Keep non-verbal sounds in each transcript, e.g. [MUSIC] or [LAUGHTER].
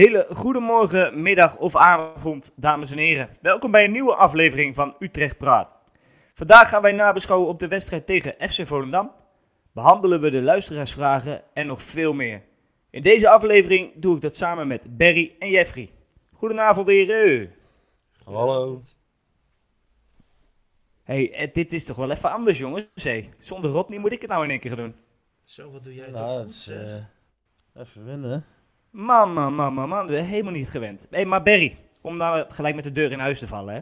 Hele goede morgen, middag of avond, dames en heren. Welkom bij een nieuwe aflevering van Utrecht Praat. Vandaag gaan wij nabeschouwen op de wedstrijd tegen FC Volendam. Behandelen we de luisteraarsvragen en nog veel meer. In deze aflevering doe ik dat samen met Barry en Jeffrey. Goedenavond heren. Hallo. Hey, eh, dit is toch wel even anders jongens. Hey, zonder Rodney moet ik het nou in één keer gaan doen. Zo, wat doe jij Nou, het is goed, zeg. eh, even winnen. Man, man, man, man, man. Helemaal niet gewend. Hé, maar Barry, om nou gelijk met de deur in huis te vallen, hè.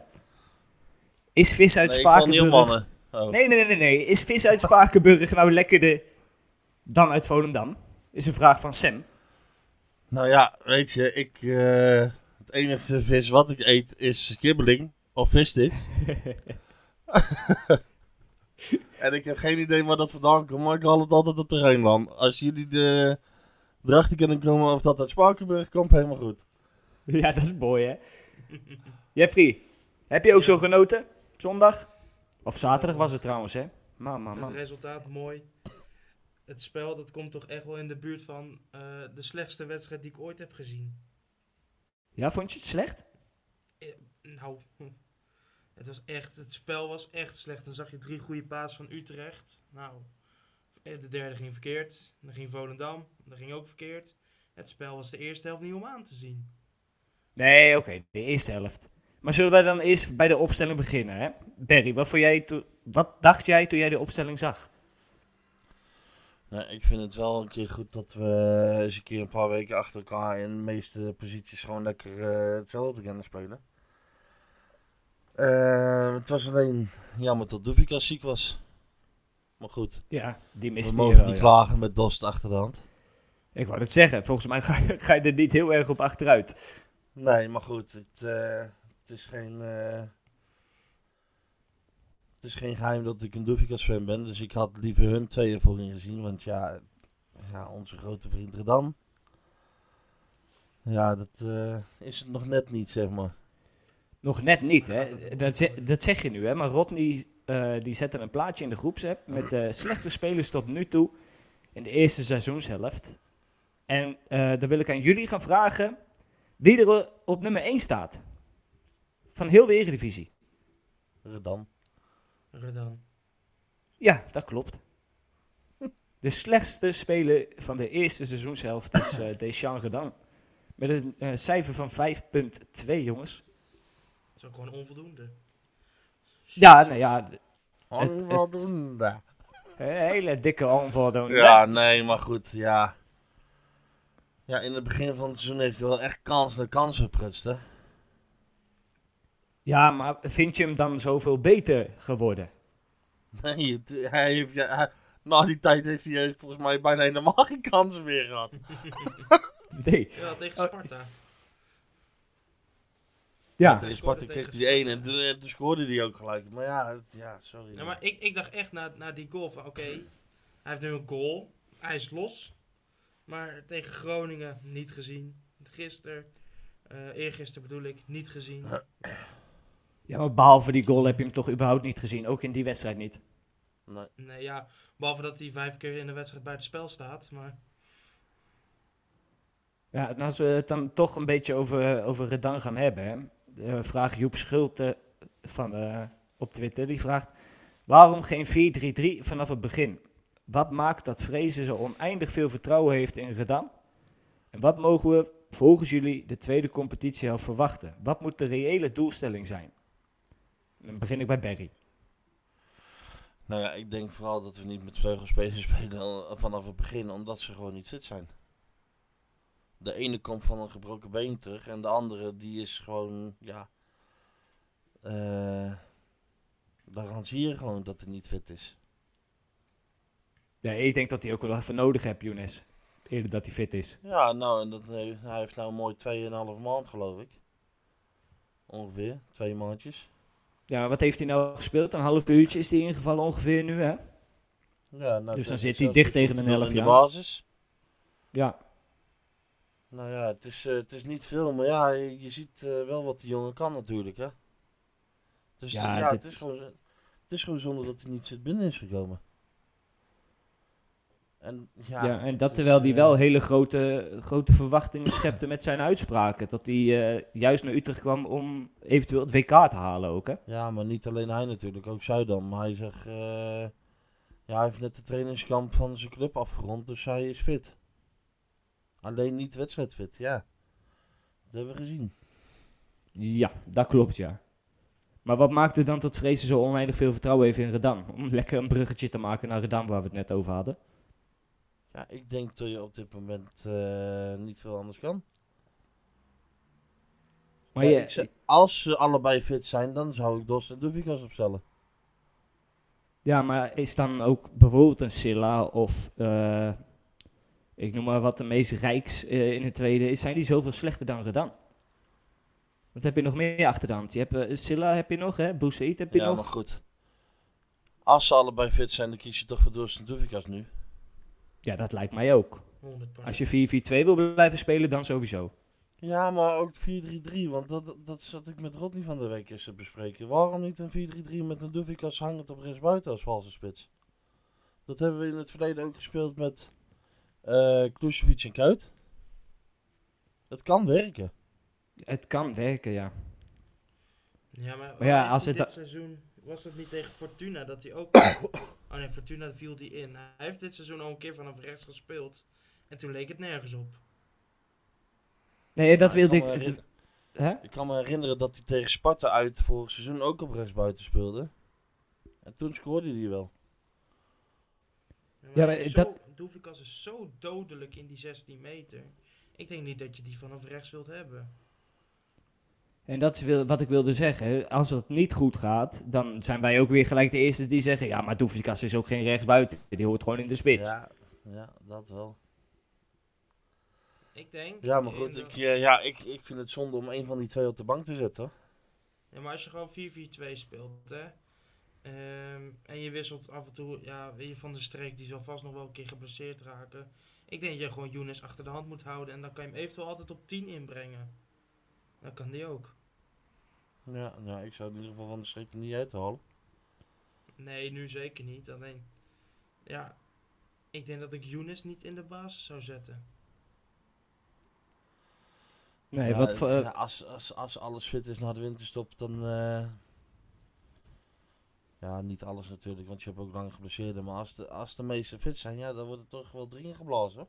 Is vis uit Nee, Spakenburg... Oh. Nee, nee, nee, nee. Is vis uit Spakenburg nou lekkerder dan uit Volendam? Is een vraag van Sam. Nou ja, weet je, ik, eh, het enige vis wat ik eet is kibbeling of vissticks. [LAUGHS] en ik heb geen idee waar dat vandaan komt, maar ik haal het altijd op terrein dan. Als jullie de, erachter kunnen komen of dat uit Spakenburg komt, helemaal goed. [LAUGHS] Ja, dat is mooi, hè. Jeffrey, heb je ook zo genoten? Zondag? Of zaterdag was het trouwens, hè? Man, man, Het man. resultaat mooi. Het spel dat komt toch echt wel in de buurt van eh, de slechtste wedstrijd die ik ooit heb gezien. Ja, vond je het slecht? Nou, hm. het was echt, het spel was echt slecht. Dan zag je drie goede paas van Utrecht. Nou, eh, de derde ging verkeerd. Dan ging Volendam. Dat ging ook verkeerd. Het spel was de eerste helft niet om aan te zien. Nee, oké, de eerste helft. Maar zullen wij dan eerst bij de opstelling beginnen, hè? Barry, wat, vond jij to- wat dacht jij toen jij de opstelling zag? Nee, ik vind het wel een keer goed dat we eens een keer een paar weken achter elkaar in de meeste posities gewoon lekker eh, hetzelfde kunnen spelen. Eh, het was alleen jammer dat Doevikas ziek was. Maar goed, Ja, die we miste je mogen wel, niet ja. klagen met Dost achter de hand. Ik wou het zeggen, volgens mij ga, je- [LAUGHS] ga je er niet heel erg op achteruit. Nee, maar goed, het, eh, het is geen... eh, het is geen geheim dat ik een Doevikas fan ben, dus ik had liever hun tweeën voorin gezien. Want ja, ja onze grote vriend Redan. Ja, dat eh, is het nog net niet, zeg maar. Nog net niet, hè? Dat, ze- dat zeg je nu, hè? Maar Rodney eh, die zette een plaatje in de groepsapp met de slechte spelers tot nu toe in de eerste seizoenshelft. En eh, dan wil ik aan jullie gaan vragen wie er op nummer 1 staat. Van heel de Eredivisie. Redan. Redan. Ja, dat klopt. [LAUGHS] De slechtste speler van de eerste seizoenshelft is eh Deschamps Redan. Met een eh, cijfer van 5,2, jongens. Dat is ook gewoon onvoldoende. Ja, nou ja, Het- hele dikke onvoldoende. Ja, nee, maar goed, ja. Ja, in het begin van het seizoen heeft hij wel echt kans na kans geprutst, hè. Ja, maar vind je hem dan zoveel beter geworden? Nee, het- hij heeft, ja, hij- na die tijd heeft hij volgens mij bijna helemaal geen kansen meer gehad. Nee. Ja, tegen Oh. Sparta. Ja, Tegen Sparta kreeg hij één en toen, en toen scoorde hij ook gelijk. Maar ja, het- ja sorry. Ja, maar ik, ik dacht echt na, na die goal van oké, hij heeft nu een goal, hij is los. Maar tegen Groningen niet gezien. Gisteren, eh eergisteren bedoel ik, niet gezien. ja, maar behalve die goal heb je hem toch überhaupt niet gezien. Ook in die wedstrijd niet. Nee. Nee, ja, behalve dat hij vijf keer in de wedstrijd buiten spel staat. Maar Ja, en als we het dan toch een beetje over, over Redan gaan hebben. De vraag Joep Schulte van, eh, op Twitter. Die vraagt, waarom geen 4-3-3 vanaf het begin? Wat maakt dat Vrezen zo oneindig veel vertrouwen heeft in Redan? En wat mogen we volgens jullie de tweede competitiehelft verwachten? Wat moet de reële doelstelling zijn? Dan begin ik bij Barry. Nou ja, ik denk vooral dat we niet met vleugelspelers [LAUGHS] spelen al- vanaf het begin, omdat ze gewoon niet fit zijn. De ene komt van een gebroken been terug en de andere die is gewoon, ja... eh daaraan zie je gewoon dat hij niet fit is. Ja, ik denk dat hij ook wel even nodig heeft, Younes. Eerder dat hij fit is. Ja, nou, en dat, hij heeft nou mooi 2,5 maand geloof ik. Ongeveer, twee maandjes. Ja, wat heeft hij nou gespeeld? Een half uurtje is hij ingevallen ongeveer nu, hè? Ja, nou, Dus dan zit hij dicht tegen een elf in de jaar. basis. Ja. Nou ja, het is, eh, het is niet veel, maar ja, je, je ziet eh, wel wat die jongen kan natuurlijk, hè. Dus Ja, ja, dit het, is gewoon, het is gewoon zonde dat hij niet binnen is gekomen. En, ja, Ja, en dat terwijl hij eh, wel hele grote, grote verwachtingen schepte met zijn uitspraken. Dat hij eh, juist naar Utrecht kwam om eventueel het WK te halen ook, hè? Ja, maar niet alleen hij natuurlijk, ook Zuidam. Maar hij zegt, eh, ja, hij heeft net de trainingskamp van zijn club afgerond, dus hij is fit. Alleen niet wedstrijdfit, ja. Dat hebben we gezien. Ja, dat klopt, ja. Maar wat maakt er dan dat Vrezen zo oneindig veel vertrouwen heeft in Redan? Om [LAUGHS] lekker een bruggetje te maken naar Redan, waar we het net over hadden. Ja, ik denk dat je op dit moment eh, niet veel anders kan. Maar Ja, je, als ze allebei fit zijn, dan zou ik Dos en Doevikas opstellen. ja, maar is dan ook bijvoorbeeld een Silla of... eh, ik noem maar wat de meest rijks eh, in het tweede is. Zijn die zoveel slechter dan Redan? Wat heb je nog meer achter de hand? Je hebt eh, Silla heb je nog, hè? Boussaïd heb je Ja, nog. maar goed. Als ze allebei fit zijn, dan kies je toch voor Doevikas nu. Ja, dat lijkt mij ook. 100 Als je 4-4-2 wil blijven spelen, dan sowieso. Ja, maar ook 4-3-3, want dat, dat zat ik met Rodney van de week eens te bespreken. Waarom niet een 4-3-3 met een Doevikas hangend op rechtsbuiten als valse spits? Dat hebben we in het verleden ook gespeeld met eh Klusevic en Kuit. Het kan werken. Het kan werken, ja. Ja, maar, Maar ja, als het dit da- seizoen was dat niet tegen Fortuna dat hij ook. [COUGHS] oh nee, Fortuna viel die in. Hij heeft dit seizoen al een keer vanaf rechts gespeeld en toen leek het nergens op. Nee, dat Ja, ik wilde kan ik... Hè? Ik kan me herinneren dat hij tegen Sparta uit vorig seizoen ook op rechtsbuiten speelde. En toen scoorde hij wel. Ja, hij maar dat- Zo, Doevikas is zo dodelijk in die 16 meter. Ik denk niet dat je die vanaf rechts wilt hebben. En dat is wil- wat ik wilde zeggen. Als het niet goed gaat, dan zijn wij ook weer gelijk de eerste die zeggen... Ja, maar Doefikas is ook geen rechtsbuiten. Die hoort gewoon in de spits. Ja, ja, dat wel. Ik denk. Ja, maar goed, ik, eh, ja, ik, ik vind het zonde om een van die twee op de bank te zetten. Ja, maar als je gewoon 4-4-2 speelt, hè. Ehm, en je wisselt af en toe, ja, weet je, van de streek, die zal vast nog wel een keer geblesseerd raken. Ik denk dat je gewoon Younes achter de hand moet houden en dan kan je hem eventueel altijd op 10 inbrengen. Dan kan die ook. Ja, nou, ik zou in ieder geval van de streek er niet uit halen. Nee, nu zeker niet. Alleen, ja, ik denk dat ik Younes niet in de basis zou zetten. Nee, Ja, wat voor... als, als, als alles fit is na de winterstop, dan... eh, ja, niet alles natuurlijk, want je hebt ook lang geblesseerden. Maar als de, als de meeste fit zijn, ja, dan wordt het toch wel drie geblazen.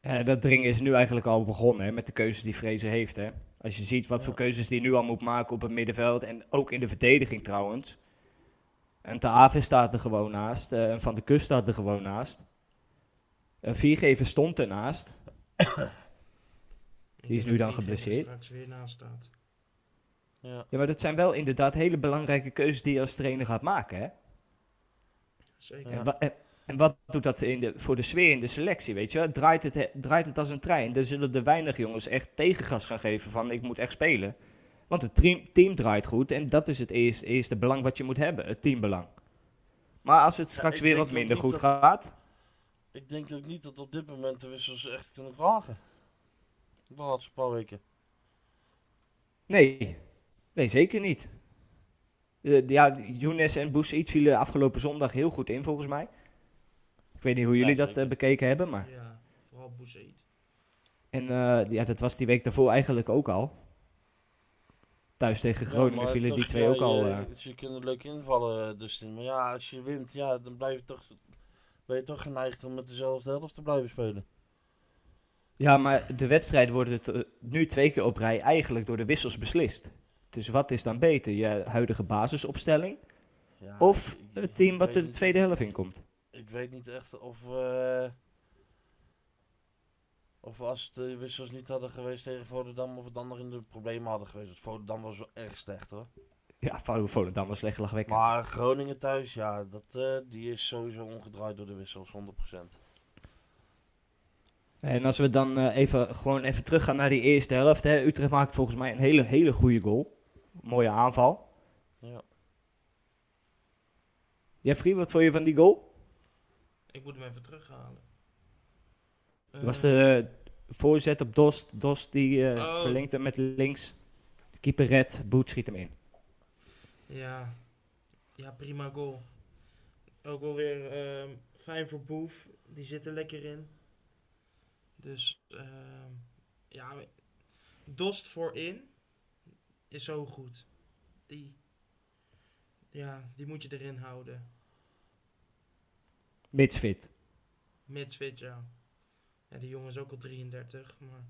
eh, dat dringen is nu eigenlijk al begonnen hè, met de keuzes die Vrezen heeft. Hè. Als je ziet wat Ja. voor keuzes die nu al moet maken op het middenveld. En ook in de verdediging trouwens. En Te Aave staat er gewoon naast. eh, en Van de Kust staat er gewoon naast. Een viergever stond ernaast. [COUGHS] Die is nu dan er geblesseerd. straks weer naast staat. Ja. Ja, maar dat zijn wel inderdaad hele belangrijke keuzes die je als trainer gaat maken. Hè? Zeker. En, wa- en, en wat doet dat in de, voor de sfeer in de selectie? Weet je? wel? Draait, het, he- draait het als een trein? Dan zullen er weinig jongens echt tegengas gaan geven van ik moet echt spelen. Want het team, draait goed en dat is het eerste, eerste belang wat je moet hebben, het teambelang. Maar als het straks weer wat minder goed dat- gaat, Ik denk ook niet dat op dit moment de wissels echt kunnen klagen. De laatste paar weken. nee, nee zeker niet. Eh, ja, Younes en Boussaïd vielen afgelopen zondag heel goed in volgens mij. Ik weet niet hoe Ja, jullie dat eh, bekeken hebben, maar... Ja, vooral Bouzid. En eh, ja, dat was die week daarvoor eigenlijk ook al. Thuis tegen Ja, Groningen maar vielen die twee ja, ook al. eh, Ze kunnen leuk invallen, dus Maar ja, als je wint, ja, dan blijf je toch, ben je toch geneigd om met dezelfde helft te blijven spelen. Ja, maar de wedstrijd wordt het, nu twee keer op rij eigenlijk door de wissels beslist. Dus wat is dan beter? Je huidige basisopstelling Ja, of ik- het team wat er de tweede helft in komt? Ik weet niet echt of... eh, of als de wissels niet hadden geweest tegen Volendam, of het dan nog in de problemen hadden geweest. Want Volendam was wel erg slecht hoor. Ja, Vol- Volendam was slecht lachwekkend. Maar Groningen thuis, ja, dat, eh, die is sowieso omgedraaid door de wissels, 100%. En als we dan eh, even, gewoon even teruggaan naar die eerste helft. Hè. Utrecht maakt volgens mij een hele, hele goede goal. Mooie aanval. Ja. Jeffrey, wat vond je van die goal? Ik moet hem even terughalen. Dat was Eh, de voorzet op Dost. Dost die eh Oh. verlengt hem met links. De keeper redt, Boet schiet hem in. Ja, ja prima goal. Ook alweer ehm fijn voor Boef. die zitten lekker in. Dus ehm, ja, Dost voorin is zo goed. Die, ja, die moet je erin houden. Mitsfit. Mitsfit, ja. Ja, die jongen is ook al 33, maar...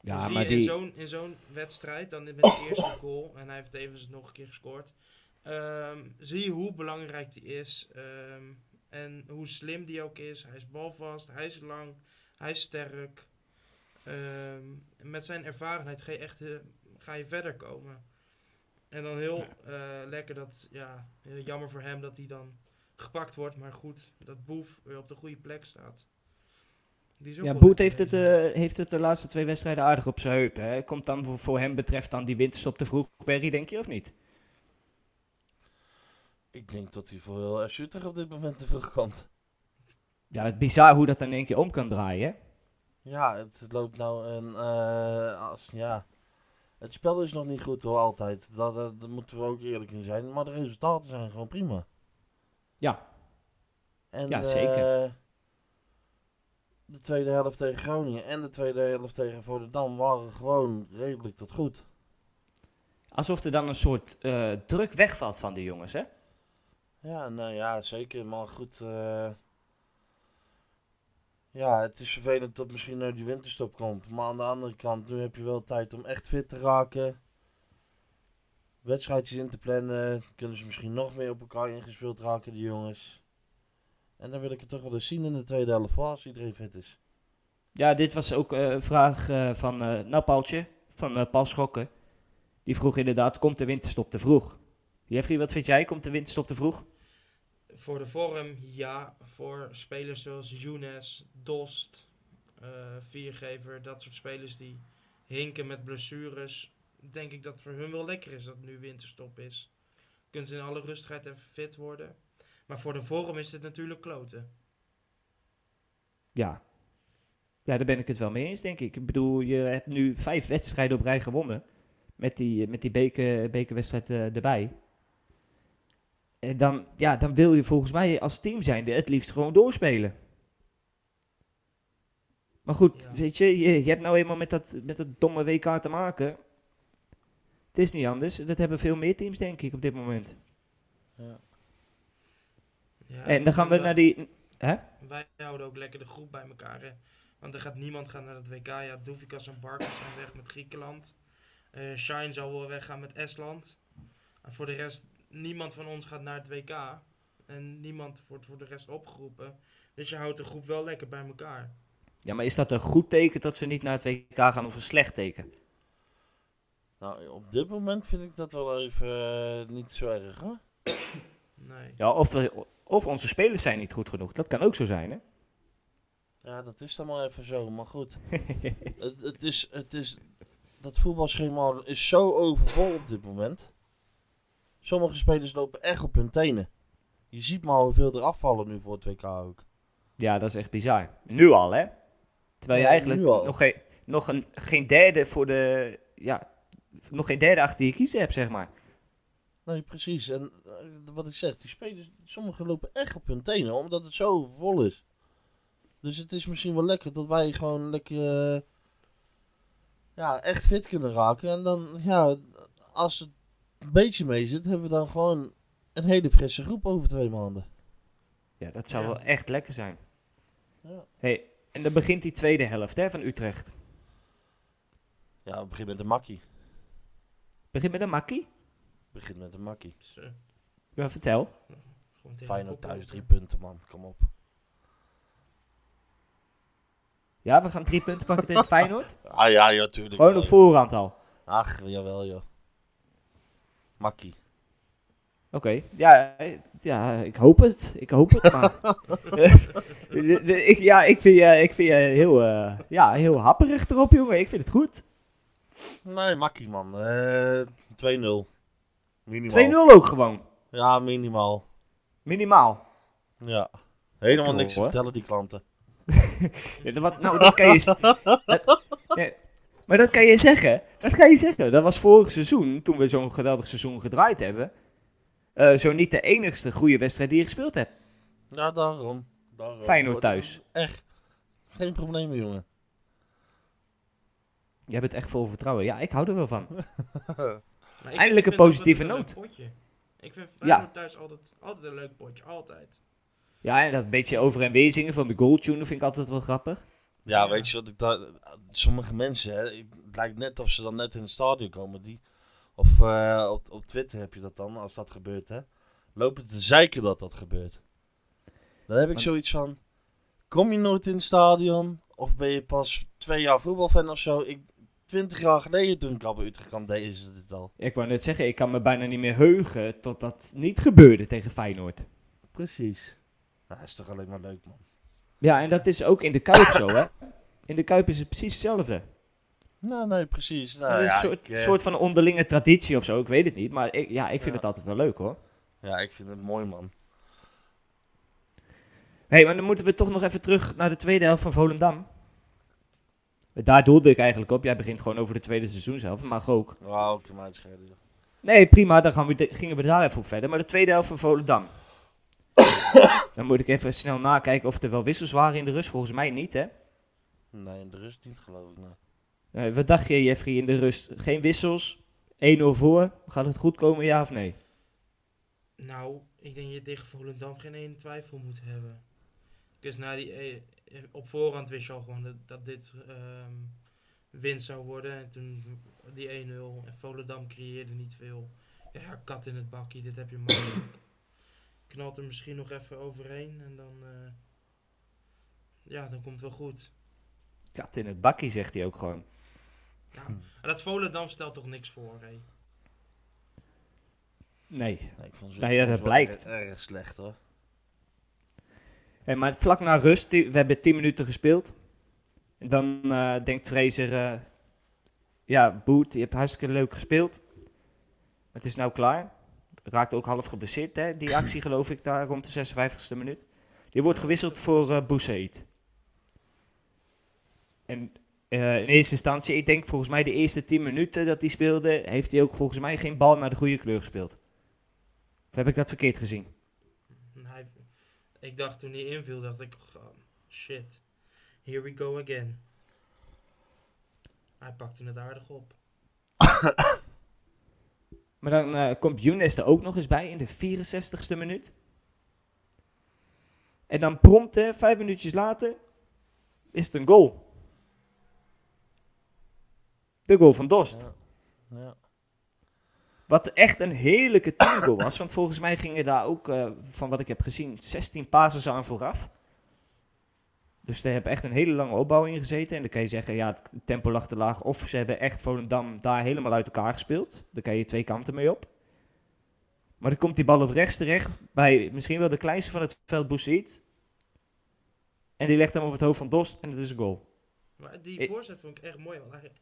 Ja, maar in die... zo'n, in zo'n wedstrijd, dan met de eerste goal, en hij heeft even nog een keer gescoord, ehm, zie je hoe belangrijk die is ehm, en hoe slim die ook is. Hij is balvast, hij is lang, hij is sterk. Ehm, met zijn ervarenheid ga je echt ga je verder komen. En dan heel eh, lekker dat, ja, heel jammer voor hem dat hij dan gepakt wordt, maar goed, dat Boef weer op de goede plek staat. Die is ook Ja, Boet heeft het, eh, heeft het de laatste twee wedstrijden aardig op zijn heup. Hè? Komt dan voor, voor hem betreft dan die winterstop te vroeg, Berry, denk je, of niet? Ik denk dat hij voor heel Utrecht op dit moment te vroeg komt. Ja, het is bizar hoe dat dan in één keer om kan draaien, hè? Ja, het loopt nou een. eh, als, ja. Het spel is nog niet goed hoor, altijd. Daar moeten we ook eerlijk in zijn. Maar de resultaten zijn gewoon prima. Ja, En, Ja, zeker. eh, de tweede helft tegen Groningen en de tweede helft tegen Volendam waren gewoon redelijk tot goed. alsof er dan een soort eh, druk wegvalt van de jongens, hè? Ja, nou ja, zeker. Maar goed. eh, ja, het is vervelend dat misschien nou die winterstop komt. Maar aan de andere kant, nu heb je wel tijd om echt fit te raken. Wedstrijdjes in te plannen. Kunnen ze misschien nog meer op elkaar ingespeeld raken, die jongens. En dan wil ik het toch wel eens zien in de tweede helft, als iedereen fit is. Ja, dit was ook eh, een vraag eh, van, eh nou Paultje, van eh, Paul Schokken. Die vroeg inderdaad, komt de winterstop te vroeg? Jeffrey, wat vind jij? Komt de winterstop te vroeg? Voor de vorm, ja. Voor spelers zoals Younes, Dost, eh, Viergever, dat soort spelers die hinken met blessures, denk ik dat het voor hun wel lekker is dat nu winterstop is. Kunnen ze in alle rustigheid even fit worden. Maar voor de vorm is het natuurlijk kloten. Ja. Ja, daar ben ik het wel mee eens, denk ik. Ik bedoel, je hebt nu vijf wedstrijden op rij gewonnen. Met die, met die beker, bekerwedstrijd eh, erbij. En dan, ja, dan wil je volgens mij als team zijnde het liefst gewoon doorspelen. Maar goed, Ja. weet je, je, je hebt nou eenmaal met dat, met dat domme WK te maken. Het is niet anders. Dat hebben veel meer teams, denk ik, op dit moment. Ja. Ja, En dan gaan we naar die... Hè? Wij houden ook lekker de groep bij elkaar. Hè? Want er gaat niemand gaan naar het WK. Ja, Doefikas en Barkas zijn weg met Griekenland. Eh Shine zal wel weggaan met Estland. En voor de rest, niemand van ons gaat naar het WK. En niemand wordt voor de rest opgeroepen. Dus je houdt de groep wel lekker bij elkaar. Ja, maar is dat een goed teken dat ze niet naar het WK gaan of een slecht teken? Nou, op dit moment vind ik dat wel even eh, niet zo erg, hoor. [COUGHS] Nee. Ja, of, we- of onze spelers zijn niet goed genoeg. Dat kan ook zo zijn, hè? Ja, dat is dan maar even zo. Maar goed, [LAUGHS] het, het, is, het is... Dat voetbalschema is zo overvol op dit moment. Sommige spelers lopen echt op hun tenen. Je ziet maar hoeveel er afvallen nu voor het WK ook. Ja, dat is echt bizar. Nu al, hè? Terwijl je Ja, eigenlijk nog, geen, nog een, geen derde voor de... Ja, nog geen derde achter je kiezen hebt, zeg maar. Nee, precies. En eh, wat ik zeg, die spelers, sommigen lopen echt op hun tenen, omdat het zo vol is. Dus het is misschien wel lekker dat wij gewoon lekker, eh, ja, echt fit kunnen raken. En dan, ja, als het beetje mee zit, hebben we dan gewoon een hele frisse groep over twee maanden. Ja, dat zou Ja. wel echt lekker zijn. Ja. Hey, en dan begint die tweede helft, hè, van Utrecht. Ja, we beginnen met een makkie. Begint met een makkie? Begin met een makkie. Ja, vertel. Feyenoord thuis, drie punten man, kom op. Ja, we gaan drie punten pakken tegen Feyenoord. [LAUGHS] Ah ja, ja, tuurlijk. Gewoon op voorhand al. Ach, jawel joh. Makkie. Oké, ja, ja, ik hoop het. Ik hoop het, maar... Ik, [LAUGHS] [LAUGHS] ja, ik vind je, ik vind je heel, eh, ja, heel happerig erop, jongen. Ik vind het goed. 2-0 Nee, makkie man. Eh 2-0. Minimaal. ook gewoon. Ja, minimaal. Minimaal. Ja. Helemaal niks te vertellen, die klanten. [LAUGHS] Ja, wat, nou, dat kan je... z- dat- nee, maar dat kan je zeggen. Dat kan je zeggen. Dat was vorig seizoen, toen we zo'n geweldig seizoen gedraaid hebben. eh, zo niet de enigste goede wedstrijd die je gespeeld hebt. Ja, daarom. Daarom. Feyenoord thuis. Echt. Geen problemen, jongen. Jij bent echt vol vertrouwen. Ja, ik hou er wel van. [LAUGHS] Eindelijk een positieve het noot. een leuk potje. Ik vind Ja. Feyenoord thuis altijd, altijd een leuk potje. Altijd. Ja, en dat beetje over en weer zingen van de goaltune vind ik altijd wel grappig. Ja, weet je wat ik daar... Sommige mensen, hè, het lijkt net of ze dan net in het stadion komen. Die, of eh, op, op Twitter heb je dat dan, als dat gebeurt, hè. Lopen te zeiken dat dat gebeurt. Dan heb ik Maar- zoiets van... Kom je nooit in het stadion? Of ben je pas twee jaar voetbalfan of zo? Ik, twintig jaar geleden toen ik al bij Utrecht kwam, deden ze dit al. Ik wou net zeggen, ik kan me bijna niet meer heugen tot dat niet gebeurde tegen Feyenoord. Precies. Nou, dat is toch alleen maar leuk, man. Ja, en dat is ook in de Kuip zo, hè. [LAUGHS] In de Kuip is het precies hetzelfde. Nou, nee, precies. Nou, ja, een soort, ik, eh, soort van onderlinge traditie of zo, ik weet het niet. Maar ik, ja, ik vind Ja. het altijd wel leuk, hoor. ja, ik vind het mooi, man. Hé, hey, maar dan moeten we toch nog even terug naar de tweede helft van Volendam. Daar doelde ik eigenlijk op. Jij begint gewoon over de tweede seizoenshelft, mag ook. Wauw, ik uitscheiden. joh. Nee, prima, dan gaan we, de- gingen we daar even op verder. Maar de tweede helft van Volendam. Dan moet ik even snel nakijken of er wel wissels waren in de rust. Volgens mij niet, hè? Nee, in de rust niet, geloof ik. Nou. Eh, wat dacht je, Jeffrey, in de rust? Geen wissels, 1-0 voor. Gaat het goed komen, ja of nee? Nou, ik denk dat je tegen Volendam geen ene twijfel moet hebben. Dus na die, eh, eh, op voorhand wist je al gewoon dat, dat dit ehm, winst zou worden. En toen die 1-0 en Volendam creëerde niet veel. Ja, kat in het bakkie, dit heb je makkelijk. Knalt er misschien nog even overheen en dan, eh, ja, dan komt het wel goed. Kat in het bakkie, zegt hij ook gewoon. Ja, en dat Volendam stelt toch niks voor, hé? Nee. Nee, ik vond ze dat blijkt. Erg, erg slecht hoor. Hey, maar vlak na rust, we hebben 10 minuten gespeeld. En dan eh, denkt Fraser, eh, ja, Boet, je hebt hartstikke leuk gespeeld. Het is nou klaar. Raakt ook half geblesseerd, hè, die actie geloof ik daar rond de 56e minuut. Die wordt gewisseld voor eh Boussaïd. En eh, in eerste instantie, ik denk volgens mij de eerste 10 minuten dat hij speelde, heeft hij ook volgens mij geen bal naar de goede kleur gespeeld. Of heb ik dat verkeerd gezien? En hij, ik dacht toen hij inviel, dacht ik, oh, shit, here we go again. Hij pakte het aardig op. [LAUGHS] Maar dan eh, komt Younes er ook nog eens bij in de 64ste minuut. En dan prompt, hè, vijf minuutjes later, is het een goal. De goal van Dost. Ja. Ja. Wat echt een heerlijke teamgoal was. Want volgens mij gingen daar ook, eh, van wat ik heb gezien, 16 passes aan vooraf. Dus daar heb echt een hele lange opbouw in gezeten. En dan kan je zeggen, ja, het tempo lag te laag. Of ze hebben echt Volendam daar helemaal uit elkaar gespeeld. Daar kan je twee kanten mee op. Maar dan komt die bal op rechts terecht bij misschien wel de kleinste van het veld, Boussaïd. En die legt hem op het hoofd van Dost en dat is een goal. Maar die voorzet vond ik echt mooi. Want hij,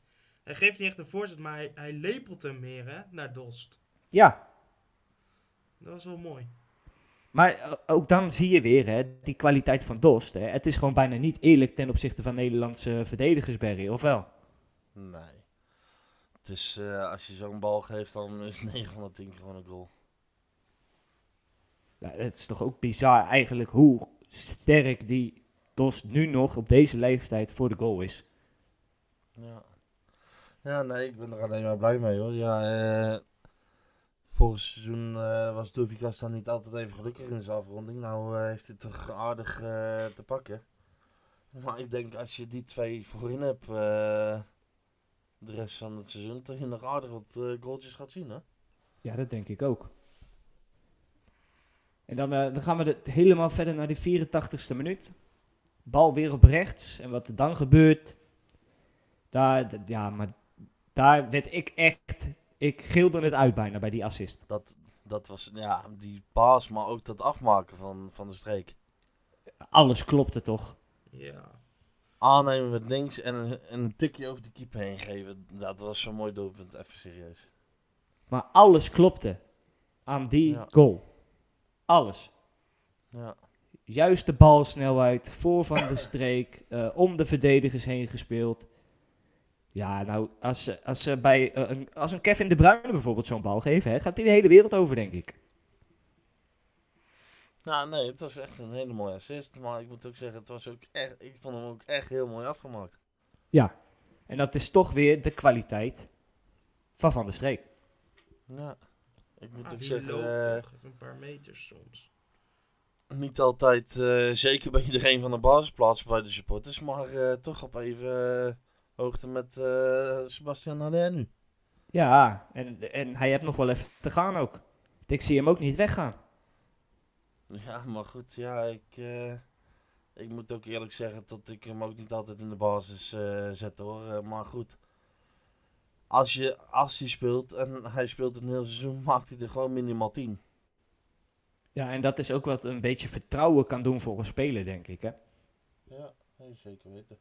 hij geeft niet echt een voorzet, maar hij, hij lepelt hem meer hè, naar Dost. Ja, Dat was wel mooi. Maar eh, ook dan zie je weer hè, die kwaliteit van Dost. Hè. Het is gewoon bijna niet eerlijk ten opzichte van Nederlandse verdedigers, Barry, of wel? Nee. Het is, eh, als je zo'n bal geeft, dan is 9 [LAUGHS] van de 10 gewoon een goal. Ja, het is toch ook bizar eigenlijk hoe sterk die Dost nu nog op deze leeftijd voor de goal is. Ja. Ja, nee, ik ben er alleen maar blij mee hoor. Ja, eh, vorig seizoen eh, was Dovikas dan niet altijd even gelukkig in zijn afronding. Nou eh, heeft hij toch aardig eh, te pakken. Maar ik denk als je die twee voorin hebt, de rest van het seizoen, dat je nog aardig wat goaltjes gaat zien hè. Ja, dat denk ik ook. En dan, dan gaan we de, helemaal verder naar de 84ste minuut. Bal weer op rechts. En wat er dan gebeurt. Daar, ja, maar daar werd ik echt. Ik gilde het uit bijna bij die assist. Dat, dat was, ja, die paas, maar ook dat afmaken van, van de streek. Alles klopte toch? Ja. Aannemen met links en een, en een tikje over de keeper heen geven. Dat was zo'n mooi doelpunt, even serieus. Maar alles klopte aan die Ja. goal. Alles. Ja. Juiste balsnelheid, voor van de streek, [LAUGHS] eh, om de verdedigers heen gespeeld. Ja, nou, als, als, ze bij, eh, een, als een Kevin De Bruyne bijvoorbeeld zo'n bal geven, hè, gaat hij de hele wereld over, denk ik. Nou, nee, het was echt een hele mooie assist. Maar ik moet ook zeggen, het was ook echt, ik vond hem ook echt heel mooi afgemaakt. Ja. En dat is toch weer de kwaliteit van Van der Streek. Ja. Ik moet Ah, ook zeggen, eh, even een paar meters soms. niet altijd eh, zeker bij iedereen van de basisplaats bij de supporters. Maar eh, toch op even hoogte met eh Sebastian Haller nu. Ja, en, en hij heeft nog wel even te gaan ook. Ik zie hem ook niet weggaan. Ja, maar goed, ja, ik, eh, ik moet ook eerlijk zeggen dat ik hem ook niet altijd in de basis eh, zet hoor. Maar goed, als, je, als hij speelt en hij speelt een heel seizoen, [LAUGHS] maakt hij er gewoon minimaal 10. Ja, en dat is ook wat een beetje vertrouwen kan doen voor een speler, denk ik. Hè? Ja, zeker weten.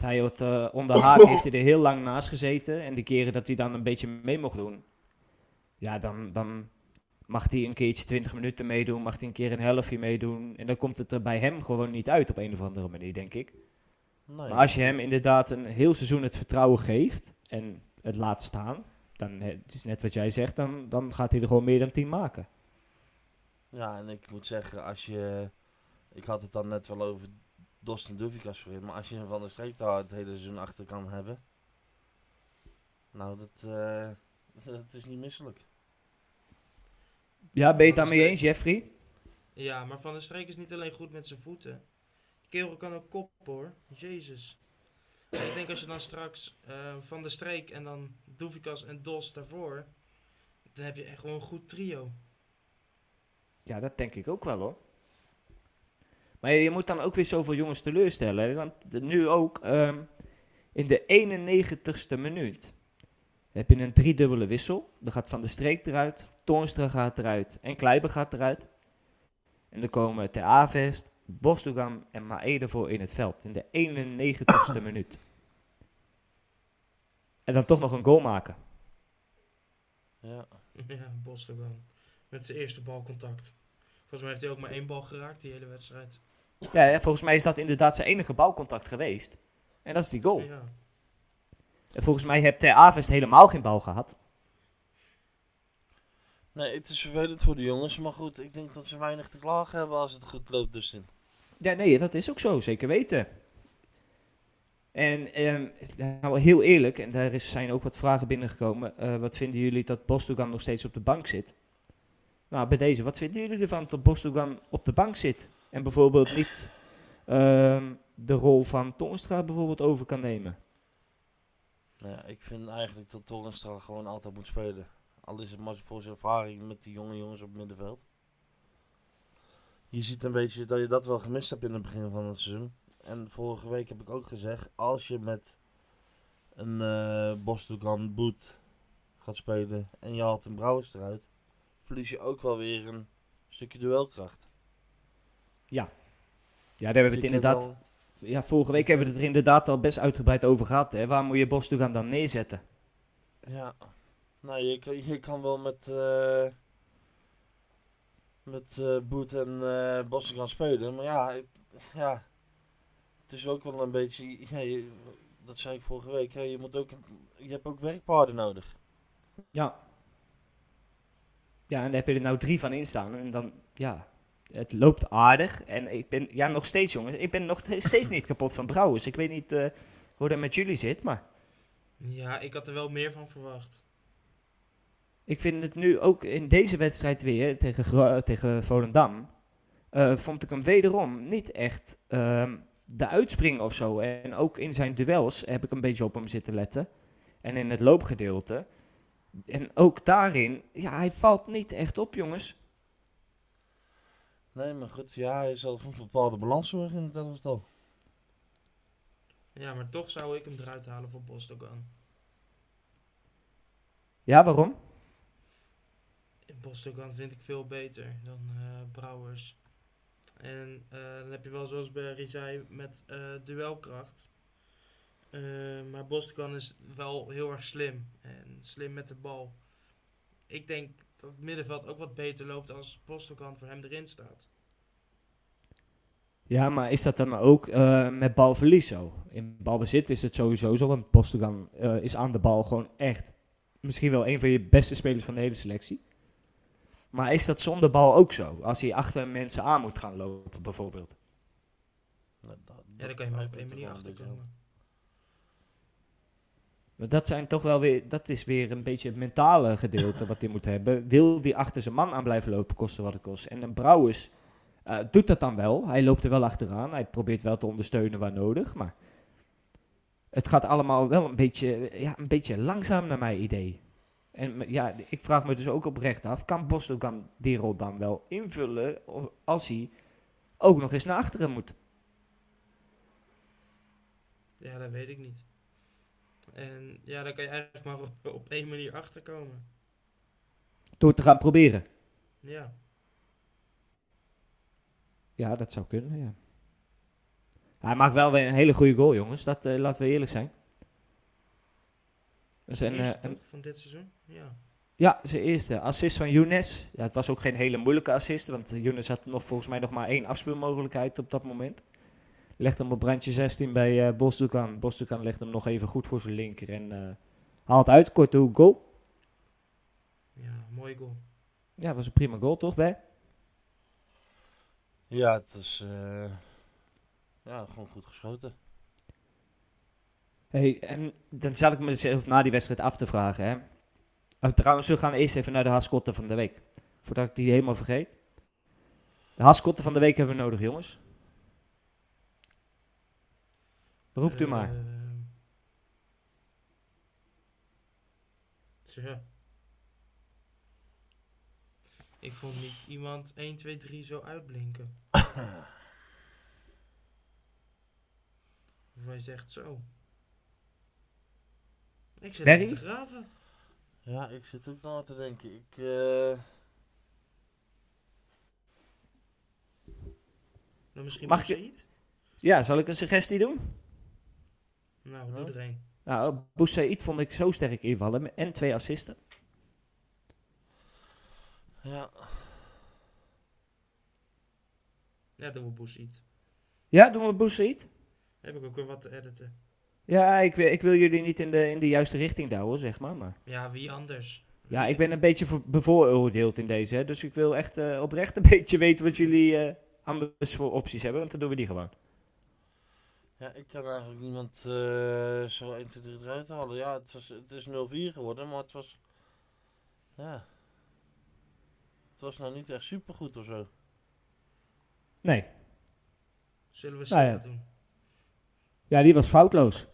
Hij had, eh, onder Haak heeft hij er heel lang naast gezeten. En de keren dat hij dan een beetje mee mocht doen. Ja, dan, dan mag hij een keertje 20 minuten meedoen. Mag hij een keer een helftje meedoen. En dan komt het er bij hem gewoon niet uit op een of andere manier, denk ik. Nee. Maar als je hem inderdaad een heel seizoen het vertrouwen geeft. En het laat staan. Dan, het is net wat jij zegt, dan, dan gaat hij er gewoon meer dan 10 maken. Ja, en ik moet zeggen, als je. Ik had het dan net wel over Dostin Dovikas voorin, maar als je een Van der Streek daar het hele seizoen achter kan hebben. Nou, dat, eh, [LAUGHS] dat is niet misselijk. Ja, ben je het daarmee eens, Jeffrey? Ja, maar Van der Streek is niet alleen goed met zijn voeten. Die kerel kan ook kop hoor. Jezus. Ik denk als je dan straks eh, Van der Streek en dan Doevikas en Dos daarvoor. Dan heb je echt gewoon een goed trio. Ja, dat denk ik ook wel hoor. Maar je moet dan ook weer zoveel jongens teleurstellen. Want de- nu ook ehm, in de 91ste minuut heb je een driedubbele wissel. Dan gaat Van der Streek eruit, Toornstra gaat eruit en Kleiber gaat eruit. En dan komen Ter Avest, Bosdogan en Maede voor in het veld. In de 91ste minuut. En dan toch nog een goal maken. Ja. ja. Met zijn eerste balcontact. Volgens mij heeft hij ook maar één bal geraakt die hele wedstrijd. Ja, volgens mij is dat inderdaad zijn enige balcontact geweest. En dat is die goal. Ja. En volgens mij heeft Ter Avest helemaal geen bal gehad. Nee, het is vervelend voor de jongens, maar goed, ik denk dat ze weinig te klagen hebben als het goed loopt, dus in. Ja, nee, dat is ook zo, zeker weten. En ehm, nou, heel eerlijk, en daar is, zijn ook wat vragen binnengekomen. eh, wat vinden jullie dat Bostogan nog steeds op de bank zit? Nou, bij deze, wat vinden jullie ervan dat Bostogan op de bank zit? En bijvoorbeeld niet ehm, de rol van Toornstra bijvoorbeeld over kan nemen? Nou ja, ik vind eigenlijk dat Torenstra gewoon altijd moet spelen. Al is het maar voor zijn ervaring met die jonge jongens op het middenveld. Je ziet een beetje dat je dat wel gemist hebt in het begin van het seizoen. En vorige week heb ik ook gezegd, als je met een eh Bosdogan Boet gaat spelen en je haalt een Brouwers eruit, verlies je ook wel weer een stukje duelkracht. Ja, daar hebben we Dus het inderdaad... wel- Ja, vorige week hebben we het er inderdaad al best uitgebreid over gehad. Hè? Waar moet je Bostogan dan neerzetten? Ja, nou je kan, je kan wel met, eh met eh Boet en Bossen gaan spelen, maar ja, ik- ja, het is ook wel een beetje, ja, je- dat zei ik vorige week, hè, je, moet ook, je hebt ook werkpaarden nodig. Ja. Ja, en daar heb je er nou drie van in staan. En dan, ja, het loopt aardig. En ik ben, ja, nog steeds jongens, ik ben nog steeds niet kapot van Brouwers. Ik weet niet eh, hoe dat met jullie zit, maar ja, ik had er wel meer van verwacht. ik vind het nu ook in deze wedstrijd weer tegen, Gro- tegen Volendam. eh, vond ik hem wederom niet echt ehm, de uitspringen of zo. En ook in zijn duels heb ik een beetje op hem zitten letten. En in het loopgedeelte. En ook daarin, ja, hij valt niet echt op, jongens. Nee, maar goed, ja, hij zal voor een bepaalde balans zorgen in het elftal. Ja, maar toch zou ik hem eruit halen voor Bostogan. Ja, waarom? Bostogan vind ik veel beter dan eh, Brouwers. En eh, dan heb je wel zoals Berry zei met eh, duelkracht. Eh, maar Bostogan is wel heel erg slim. En slim met de bal. Ik denk dat het middenveld ook wat beter loopt als Bostogan voor hem erin staat. Ja, maar is dat dan ook eh, met balverlies zo? In balbezit is het sowieso zo, want Postogan eh is aan de bal gewoon echt misschien wel een van je beste spelers van de hele selectie. Maar is dat zonder bal ook zo? Als hij achter mensen aan moet gaan lopen, bijvoorbeeld. Nou, dat- Ja, dan dat kan je maar op manier een beetje achterkomen. Maar dat zijn toch wel weer, dat is weer een beetje het mentale gedeelte wat hij moet hebben. Wil die achter zijn man aan blijven lopen, koste wat het kost. En een Brouwers eh, doet dat dan wel. Hij loopt er wel achteraan. Hij probeert wel te ondersteunen waar nodig. Maar het gaat allemaal wel een beetje, ja, een beetje langzaam naar mijn idee. En ja, ik vraag me dus ook oprecht af, kan Bosdogan die rol dan wel invullen als hij ook nog eens naar achteren moet? Ja, dat weet ik niet. En ja, dan kan je eigenlijk maar op, op één manier achterkomen. Door te gaan proberen. Ja. Ja, dat zou kunnen, ja. Hij maakt wel weer een hele goede goal, jongens. Dat eh, laten we eerlijk zijn. Dat is een, Eerste eh, een- van dit seizoen? Ja. ja, zijn eerste assist van Younes. Ja, het was ook geen hele moeilijke assist, want Younes had nog, volgens mij nog maar één afspeelmogelijkheid op dat moment. Legt hem op brandje 16 bij eh Bosdoekan. Bosdoekan legt hem nog even goed voor zijn linker en eh, haalt uit. Korte hoek goal. Ja, mooie goal. Ja, was een prima goal, toch, bij? Ja, het is eh, ja, gewoon goed geschoten. Hey, en dan zal ik mezelf na die wedstrijd af te vragen. Hè. Oh, trouwens, we gaan eerst even naar de haskotten van de week. Voordat ik die helemaal vergeet. De haskotten van de week hebben we nodig, jongens. Roept u Eh, maar. Tja. Ik vond niet iemand 1, 2, 3 zo uitblinken. Of hij zegt zo. Ik zit Derry? te graven. Ja, ik zit ook nog te denken. Ik, eh, Nou, misschien Mag je-? Ja, zal ik een suggestie doen? Nou, doe er een. Nou, Boussaïd vond ik zo sterk invallen. En twee assisten. ja, Ja, doen we Boussaïd. Ja, doen we Boussaïd? Heb ik ook weer wat te editen. Ja, ik wil, ik wil jullie niet in de, in de juiste richting douwen, zeg maar. maar. Ja, wie anders? Ja, ik ben een beetje voor- bevooroordeeld in deze. Hè, dus ik wil echt eh, oprecht een [LAUGHS] beetje weten wat jullie eh, anders voor opties hebben. Want dan doen we die gewoon. Ja, ik kan eigenlijk niemand eh, zo 1, 2, 3 eruit halen. Ja, het, was, het is 0-4 geworden, maar het was... Ja. Het was nou niet echt supergoed of zo. Nee. Zullen we Nou ja. doen? Ja, die was foutloos.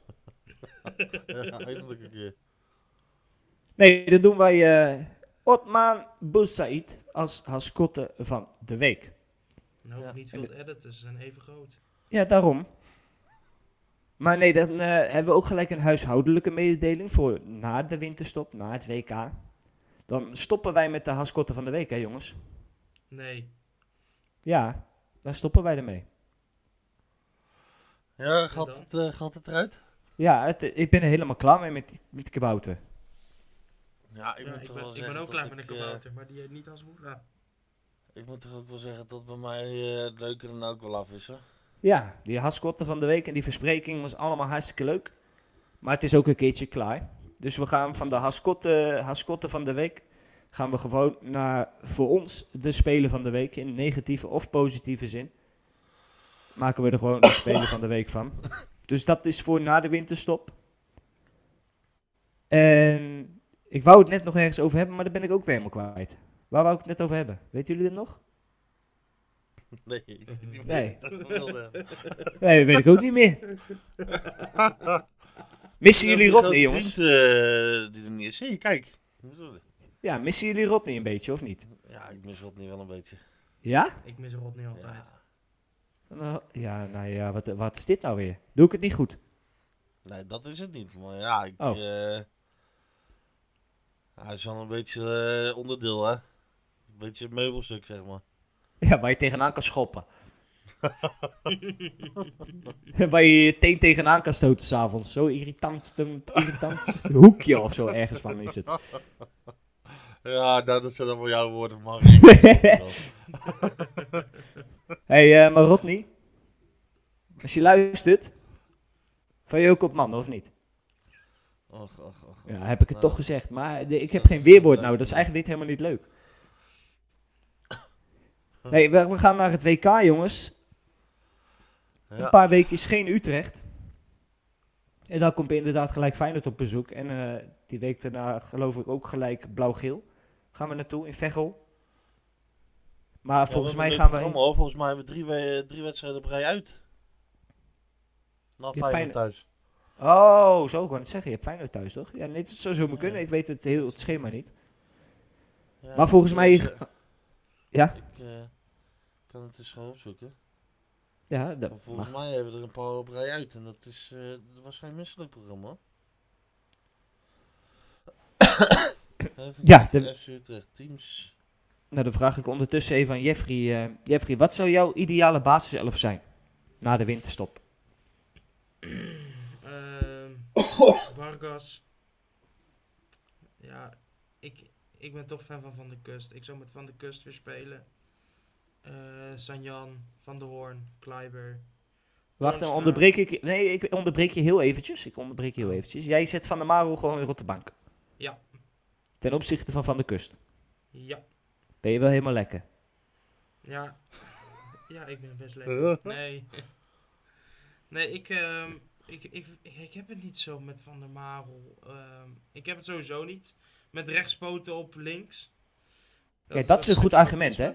[LAUGHS] ja, eindelijk een keer. Nee, dan doen wij eh Otman Boussaïd als haskotte van de week. Nou, Ja. niet veel ze zijn even groot. Ja, daarom. Maar nee, dan eh, hebben we ook gelijk een huishoudelijke mededeling voor na de winterstop, na het WK. Dan stoppen wij met de haskotte van de week, hè jongens? Nee. Ja, dan stoppen wij ermee. Ja, gaat dan? het, eh, gaat het eruit? Ja, het, ik ben er helemaal klaar mee met, die- met kabouter. Ja, ik Ja, moet ik, toch ben, wel ik zeggen ben ook klaar met een eh, kabouter, maar die heet niet als moeder. ik moet toch ook wel zeggen dat bij mij eh, het leuke nou ook wel af is, hoor. Ja, die haskotten van de week en die verspreking was allemaal hartstikke leuk. Maar het is ook een keertje klaar. Dus we gaan van de haskotten, haskotten van de week... gaan we gewoon naar voor ons de speler van de week... in negatieve of positieve zin. Maken we er gewoon de speler van de week van. Dus dat is voor na de winterstop. En ik wou het net nog ergens over hebben... maar daar ben ik ook weer helemaal kwijt. Waar wou ik het net over hebben? Weten jullie het nog? [LAUGHS] Nee, ik weet niet Nee. [LAUGHS] Nee, dat weet ik ook niet meer. [LAUGHS] Missen jullie Rodney, jongens? vriend, eh, die er niet is. Zie, kijk. Ja, missen jullie Rodney een beetje, of niet? Ja, ik mis Rodney wel een beetje. Ja? Ik mis Rodney altijd. Ja. Nou, ja, nou ja, wat, wat is dit nou weer? Doe ik het niet goed? Nee, dat is het niet. Maar ja, ik, Oh. eh, hij is wel een beetje eh, onderdeel, hè. Een beetje meubelstuk, zeg maar. [LAUGHS] Ja, waar je tegenaan kan schoppen. [LAUGHS] waar je je teen tegenaan kan stoten s'avonds. Zo irritant, irritant [LAUGHS] hoekje of zo ergens van is het. Ja, nou, dat zijn allemaal jouw woorden, man. hey, eh, maar Rodney. Als je luistert. Van je ook op man, of niet? och, och, och. Ja, heb ik het Nou, toch gezegd. Maar de- ik heb geen is weerwoord nou. Dat is eigenlijk niet helemaal niet leuk. Nee, we, we gaan naar het WK, jongens. Een paar weken is geen Utrecht. En dan komt inderdaad gelijk Feyenoord op bezoek. En eh, die week daarna geloof ik ook gelijk blauw-geel. Gaan we naartoe in Veghel. Maar volgens mij gaan we... hoor. Volgens mij hebben we drie, we- drie wedstrijden op rij uit. Na Feyenoord thuis. Oh, zo ik wou het zeggen. Je hebt Feyenoord thuis, toch? Ja, nee, dat zou zo maar kunnen. Ik weet het, heel, het schema niet. Ja, Maar volgens mij- ik- Ja? Ik kan het eens gewoon opzoeken. Ja, dat Maar volgens mag. mij hebben we er een paar op rij uit. En dat, is, eh, dat was geen misselijk programma. [COUGHS] Even Ja, de- FC Utrecht teams. Nou, dan vraag ik ondertussen even aan Jeffrey. eh, Jeffrey, wat zou jouw ideale basiself zijn? Na de winterstop. [COUGHS] Ehm [COUGHS] Vargas. Ja, ik, ik ben toch fan van Van de Kust. Ik zou met Van de Kust weer spelen. Eh Sanjan, Van der Hoorn, Kleiber. Wacht, dan onderbreek ik... Nee, ik onderbreek je heel eventjes. Ik onderbreek je heel eventjes. Jij zet Van der Marel gewoon in Rotterbank. Ja. Ten opzichte van Van der Kust. Ja. Ben je wel helemaal lekker. Ja. Ja, ik ben best lekker. Nee. Nee, ik, ehm, ik, ik, ik, ik heb het niet zo met Van der Marel. Ehm, ik heb het sowieso niet. Met rechtspoten op links. Ja, dat is een goed argument, hè?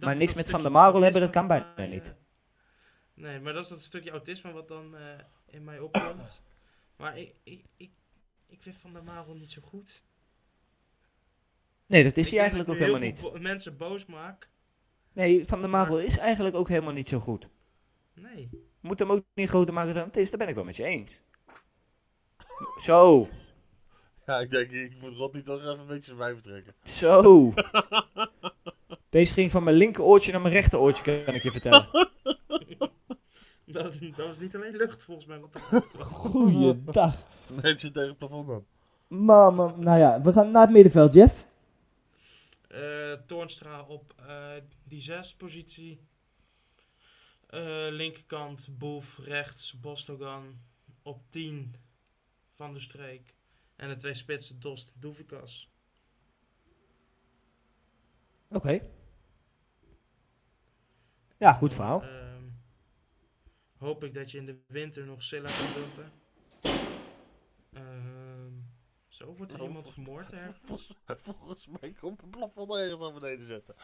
Maar niks met Van der Marel hebben, dat kan bijna mij, niet. Nee, maar dat is dat stukje autisme wat dan eh, in mij opkomt. maar ik, ik, ik, ik vind Van der Marel niet zo goed. Nee, dat is Ik hij eigenlijk ook helemaal niet. bo- mensen boos maak. Nee, Van der Marel is eigenlijk ook helemaal niet zo goed. Nee. Moet hem ook niet groter maken dan het is. Daar ben ik wel met je eens. Zo. Ja, ik denk, ik moet Rod niet toch even een beetje bij betrekken. Zo. [LAUGHS] Deze ging van mijn linker oortje naar mijn rechter oortje, kan ik je vertellen. [LAUGHS] Dat, dat was niet alleen lucht volgens mij. Goeiedag. [LAUGHS] Nee, het zit tegen het plafond aan. Mama, nou ja, we gaan naar het middenveld, Jeff. Eh Toornstra op eh, die zes positie. Eh, linkerkant Boef, rechts Bostogan. Op 10 Van der Streek. En de twee spitsen Dost Doevikas. Oké. Ja, goed verhaal. Ehm, hoop ik dat je in de winter nog Silla kan dumpen. Ehm, zo wordt er Nou, iemand vermoord [LAUGHS] ergens. Volgens, volgens mij komt het plafond ergens naar beneden zetten.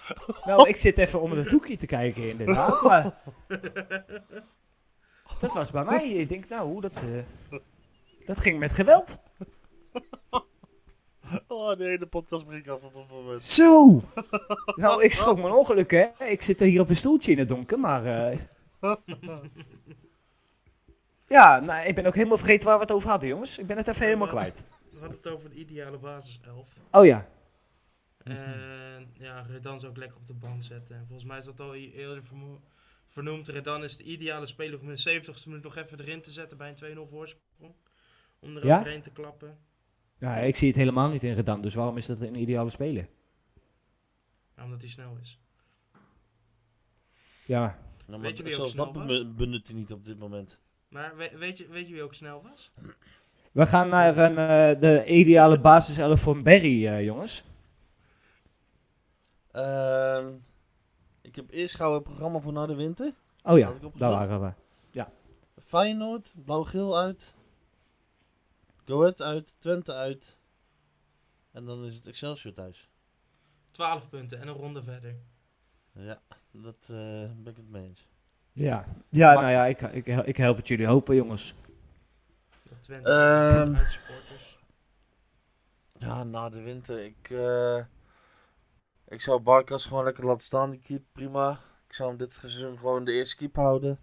Nou, ik zit even onder het [LAUGHS] hoekje te kijken, inderdaad. Maar [LAUGHS] dat was bij mij. Ik denk, nou, hoe dat, eh, dat ging met geweld. [LAUGHS] Oh, de hele podcast breekt af op het moment. Zo. Nou, ik schrok mijn ongeluk, hè. Ik zit hier op een stoeltje in het donker, maar... eh, [LAUGHS] Ja, nou, ik ben ook helemaal vergeten waar we het over hadden, jongens. Ik ben het even helemaal kwijt. We hadden het over de ideale basiself. Oh ja. En ja, Redan zou ik lekker op de bank zetten. En volgens mij is dat al eerder vernoemd. Redan is de ideale speler om in de 70ste minuut nog even erin te zetten bij een 2-0 voorsprong. Om er Ja? overheen te klappen. Ja, ik zie het helemaal niet in Redan, dus waarom is dat een ideale speler? Ja, omdat hij snel is. Ja. Nou, Weet je maar wie ook zelfs snel dat benut hij niet op dit moment. Maar we- weet, je, weet je wie ook snel was? We gaan naar een, eh, de ideale basiself van Barry, eh, jongens. Ehm, ik heb eerst gauw een programma voor na de winter. Oh ja, daar waren we. Feyenoord, blauw-geel uit. Go Ahead uit, Twente uit. En dan is het Excelsior thuis. 12 punten en een ronde verder. Ja, dat eh, ben ik het mee eens. Ja, ja Maar- nou ja, ik, ik, ik help het jullie hopen, jongens. Dat Twente Ehm. supporters. Ja, na de winter. Ik, eh, ik zou Barkas gewoon lekker laten staan, die keep. Prima. Ik zou hem dit seizoen gewoon de eerste keep houden.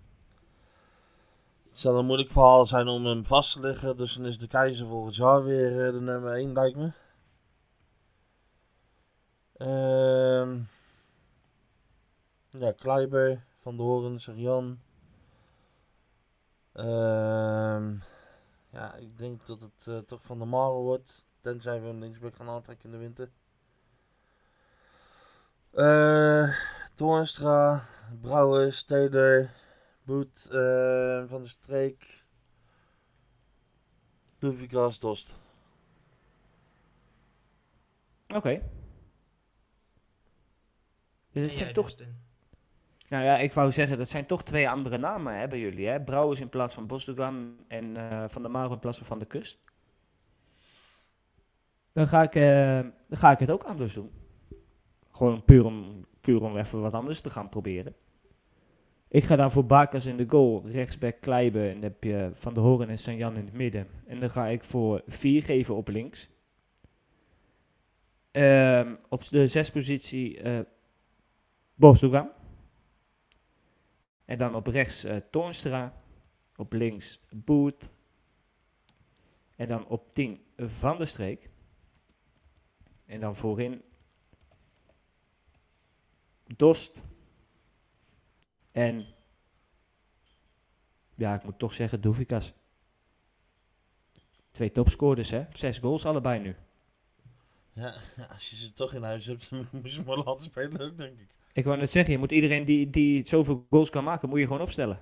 Het zal een moeilijk verhaal zijn om hem vast te leggen. Dus dan is de keizer volgend jaar weer eh, de nummer 1, lijkt me. Ehm ja, Kleiber, Van Hoorn, Serjan. Ehm ja, ik denk dat het eh, toch Van der Marel wordt. Tenzij we een linksback gaan aantrekken in de winter. Eh Toornstra, Brouwers, Taylor, Boet, eh, Van der Streek. Doevikas, Dost. Oké. dat En zijn jij, toch, nou ja, ik wou zeggen, dat zijn toch twee andere namen hè, bij jullie. Hè? Brouwers in plaats van Bosdogan en eh, Van der Maro in plaats van Van de Kust. Dan ga ik, eh, dan ga ik het ook anders doen. Gewoon puur om, puur om even wat anders te gaan proberen. Ik ga dan voor Bakas in de goal, rechtsback Kleiben. En dan heb je Van der Horen en Sanjan in het midden. En dan ga ik voor 4 geven op links. Ehm, op de zespositie eh Bosdogan. En dan op rechts eh Toornstra. Op links Boet. En dan op 10 Van der Streek. En dan voorin Dost. En ja, ik moet toch zeggen Doevikas. Twee topscorers, hè? Zes goals allebei nu. Ja, [LAUGHS] als je ze toch in huis hebt, [LAUGHS] dan moet je ze maar laten spelen ook, denk ik. Ik wou net zeggen, je moet iedereen die, die zoveel goals kan maken, moet je gewoon opstellen.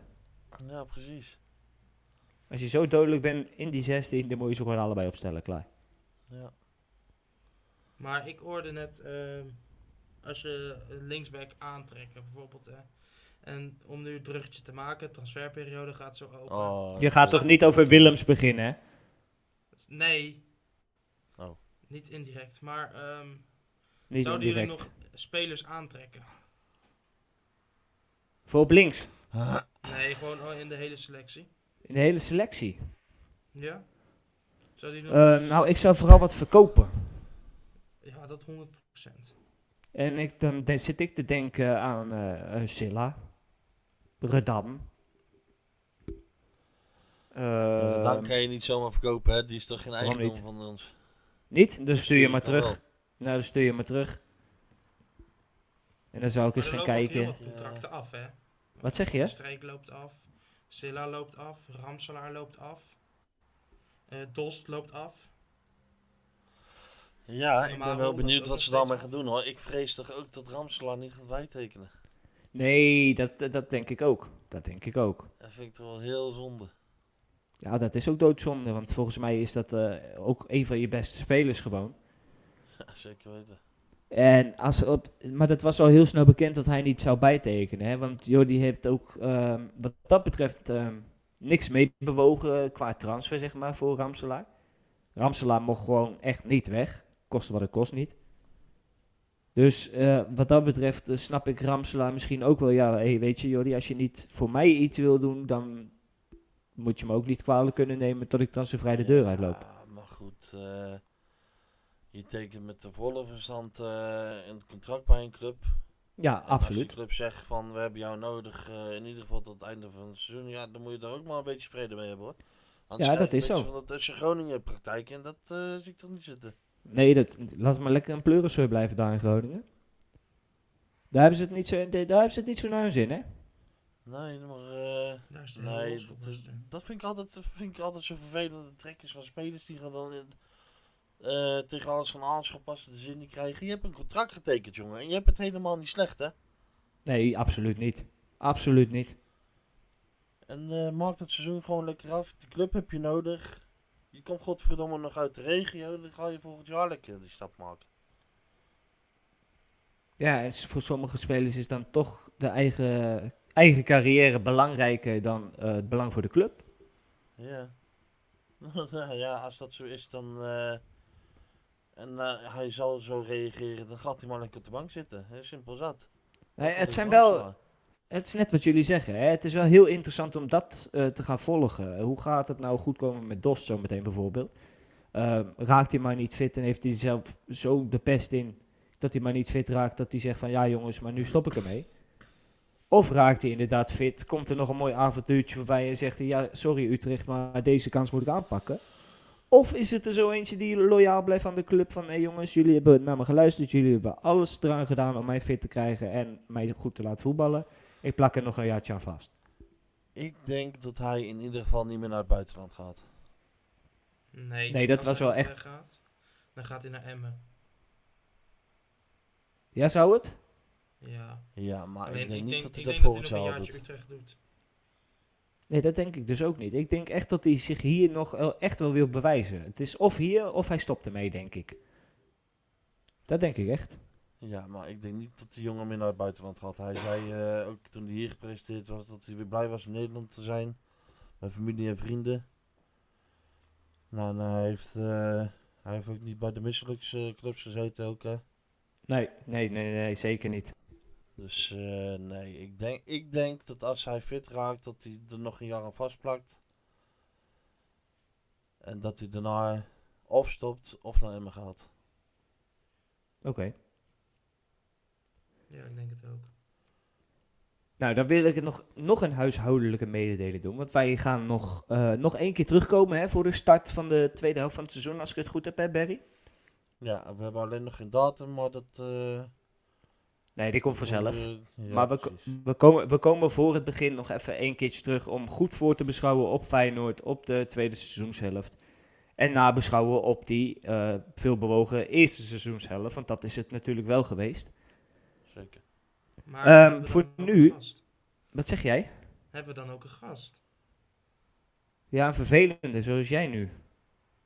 Ja, precies. Als je zo dodelijk bent in die 16, dan moet je ze gewoon allebei opstellen, klaar. Ja. Maar ik hoorde net, ehm, als je een linksback aantrekken bijvoorbeeld. Hè, en om nu het bruggetje te maken, transferperiode gaat zo open. Oh, Je gaat toch niet over Willems beginnen, hè? Nee. Oh. Niet indirect, maar ehm Niet zouden jullie nog spelers aantrekken? Voor op links. Nee, gewoon al in de hele selectie. In de hele selectie. Ja? Zou die nog... Eh, nou, ik zou vooral wat verkopen. ja, dat 100%. En ik, dan zit ik te denken aan eh eh, Silla. Redan. Eh, dan kan je niet zomaar verkopen, hè? Die is toch geen eigendom niet? van ons. Niet? Dan stuur je maar terug. wel. Nou, dan stuur je maar terug. En dan zou ik eens gaan kijken. contracten af, hè? Wat zeg je? Streek loopt af. Silla loopt af. Ramselaar loopt af. eh Dost loopt af. Ja, ik ben wel benieuwd wat ze daarmee gaan doen, hoor. Ik vrees toch ook dat Ramselaar niet gaat bijtekenen. Nee, dat, dat denk ik ook. Dat denk ik ook. Dat vind ik toch wel heel zonde. Ja, dat is ook doodzonde. Want volgens mij is dat eh, ook een van je beste spelers gewoon. [LAUGHS] Ja, zeker weten. En als op, maar dat was al heel snel bekend dat hij niet zou bijtekenen. Hè? Want Jordi heeft ook ehm, wat dat betreft ehm, niks meebewogen qua transfer, zeg maar, voor Ramselaar. Ramselaar mocht gewoon echt niet weg. Koste wat het kost niet. Dus eh, wat dat betreft eh, snap ik Ramselaar misschien ook wel. Ja, hey, weet je Jordi, als je niet voor mij iets wil doen, dan moet je me ook niet kwalijk kunnen nemen tot ik transfervrij de deur uitloop. Ja, maar goed. eh, je tekent met de volle verstand een contract bij een club. Ja, En Als absoluut. die club zegt van we hebben jou nodig in ieder geval tot het einde van het seizoen. Ja, dan moet je daar ook maar een beetje vrede mee hebben hoor. Anders Ja, dat je is zo. Van dat FC Groningen praktijk en dat zie ik toch niet zitten. Nee, dat, laat maar lekker een pleuriseur blijven daar in Groningen. Daar hebben ze het niet zo, daar hebben ze het niet zo naar hun zin, hè? Nee, maar eh, nee, dat, is- dat vind ik altijd, vind ik altijd zo vervelend. De trekjes van spelers die gaan dan in, eh, tegen alles gaan aanschappen de zin niet krijgen. Je hebt een contract getekend, jongen. En je hebt het helemaal niet slecht, hè? Nee, absoluut niet. Absoluut niet. En eh maak het seizoen gewoon lekker af. De club heb je nodig. Je komt godverdomme nog uit de regio. Dan ga je volgend jaar lekker die stap maken. Ja, en voor sommige spelers is dan toch de eigen, eigen carrière belangrijker dan eh, het belang voor de club. Ja. [LAUGHS] Nou ja, als dat zo is, dan. eh, en eh, hij zal zo reageren, dan gaat hij maar lekker op de bank zitten. Simpel zat. Nee, het zijn wel. Het is net wat jullie zeggen. Hè? Het is wel heel interessant om dat eh, te gaan volgen. Hoe gaat het nou goed komen met Dos zometeen bijvoorbeeld? Ehm, raakt hij maar niet fit en heeft hij zelf zo de pest in dat hij maar niet fit raakt dat hij zegt van ja jongens, maar nu stop ik ermee. Of raakt hij inderdaad fit, komt er nog een mooi avontuurtje voorbij en zegt hij ja sorry Utrecht, maar deze kans moet ik aanpakken. Of is het er zo eentje die loyaal blijft aan de club van hé hey jongens, jullie hebben naar me geluisterd, jullie hebben alles eraan gedaan om mij fit te krijgen en mij goed te laten voetballen. Ik plak er nog een jaartje aan vast. Ik denk dat hij in ieder geval niet meer naar het buitenland gaat. Nee, Nee, dat was wel echt- weggaat, dan gaat hij naar Emmen. Ja, zou het? Ja. Ja, maar Alleen, ik denk niet dat hij dat volgend jaar een doet. Utrecht doet. Nee, dat denk ik dus ook niet. Ik denk echt dat hij zich hier nog echt wel wil bewijzen. Het is of hier of hij stopt ermee, denk ik. Dat denk ik echt. Ja, maar ik denk niet dat die jongen meer naar het buitenland gaat. Hij zei eh, ook toen hij hier gepresenteerd was dat hij weer blij was in Nederland te zijn. Met familie en vrienden. Nou, en hij heeft, eh, hij heeft ook niet bij de misselijke clubs gezeten ook, hè. Nee, nee, nee, nee, zeker niet. Dus eh, nee, ik denk, ik denk dat als hij fit raakt, dat hij er nog een jaar aan vastplakt. En dat hij daarna of stopt of naar Emmen gaat. Oké. Ja, ik denk het ook. Nou, dan wil ik het nog, nog een huishoudelijke mededeling doen. Want wij gaan nog, eh, nog één keer terugkomen hè, voor de start van de tweede helft van het seizoen. Als ik het goed heb, hè, Barry? Ja, we hebben alleen nog geen datum, maar dat... eh, Nee, die komt vanzelf. eh, ja, maar we, we, komen, we komen voor het begin nog even één keertje terug om goed voor te beschouwen op Feyenoord op de tweede seizoenshelft. En nabeschouwen op die eh veelbewogen eerste seizoenshelft, want dat is het natuurlijk wel geweest. Maar Ehm, voor nu-? Wat zeg jij? Hebben we dan ook een gast? Ja, een vervelende, zoals jij nu.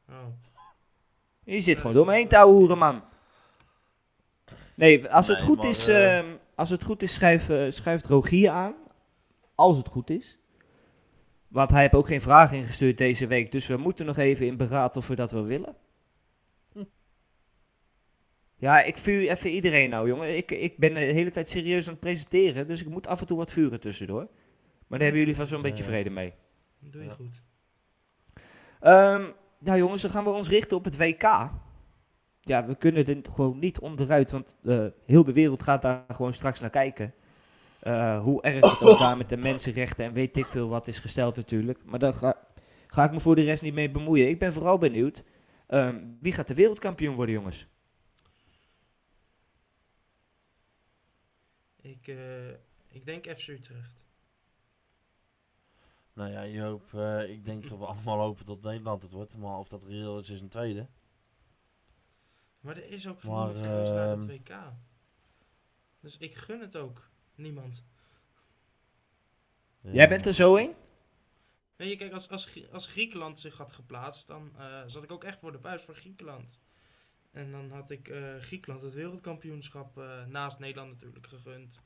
Oh. Je zit gewoon door me heen te man. Nee, als het goed maar, is, eh, ehm, als het goed is schrijf, eh, schrijft Rogier aan. Als het goed is. Want hij heeft ook geen vraag ingestuurd deze week. Dus we moeten nog even in beraad of we dat wel willen. Ja, ik vuur even iedereen nou, jongen. Ik, ik ben de hele tijd serieus aan het presenteren. Dus ik moet af en toe wat vuren tussendoor. Maar daar hebben jullie vast wel een beetje vrede mee. Dat doe je Ja. goed. Ehm ja, jongens, dan gaan we ons richten op het WK. Ja, we kunnen er gewoon niet onderuit, want eh, heel de wereld gaat daar gewoon straks naar kijken. Eh, hoe erg het ook daar met de mensenrechten en weet ik veel wat is gesteld natuurlijk. Maar daar ga, ga ik me voor de rest niet mee bemoeien. Ik ben vooral benieuwd, ehm, wie gaat de wereldkampioen worden, jongens? Ik, eh, ik denk FC Utrecht. Nou ja, je hoop, eh, ik denk [CLEARS THROAT] dat we allemaal hopen dat Nederland het wordt. Maar of dat reëel is, is een tweede. Maar er is ook naar het ehm, WK. Dus ik gun het ook niemand. Jij bent er zo? Weet je, kijk, als, als, als Griekenland zich had geplaatst, dan eh, zat ik ook echt voor de buis voor Griekenland. En dan had ik eh, Griekenland het wereldkampioenschap eh, naast Nederland natuurlijk gegund.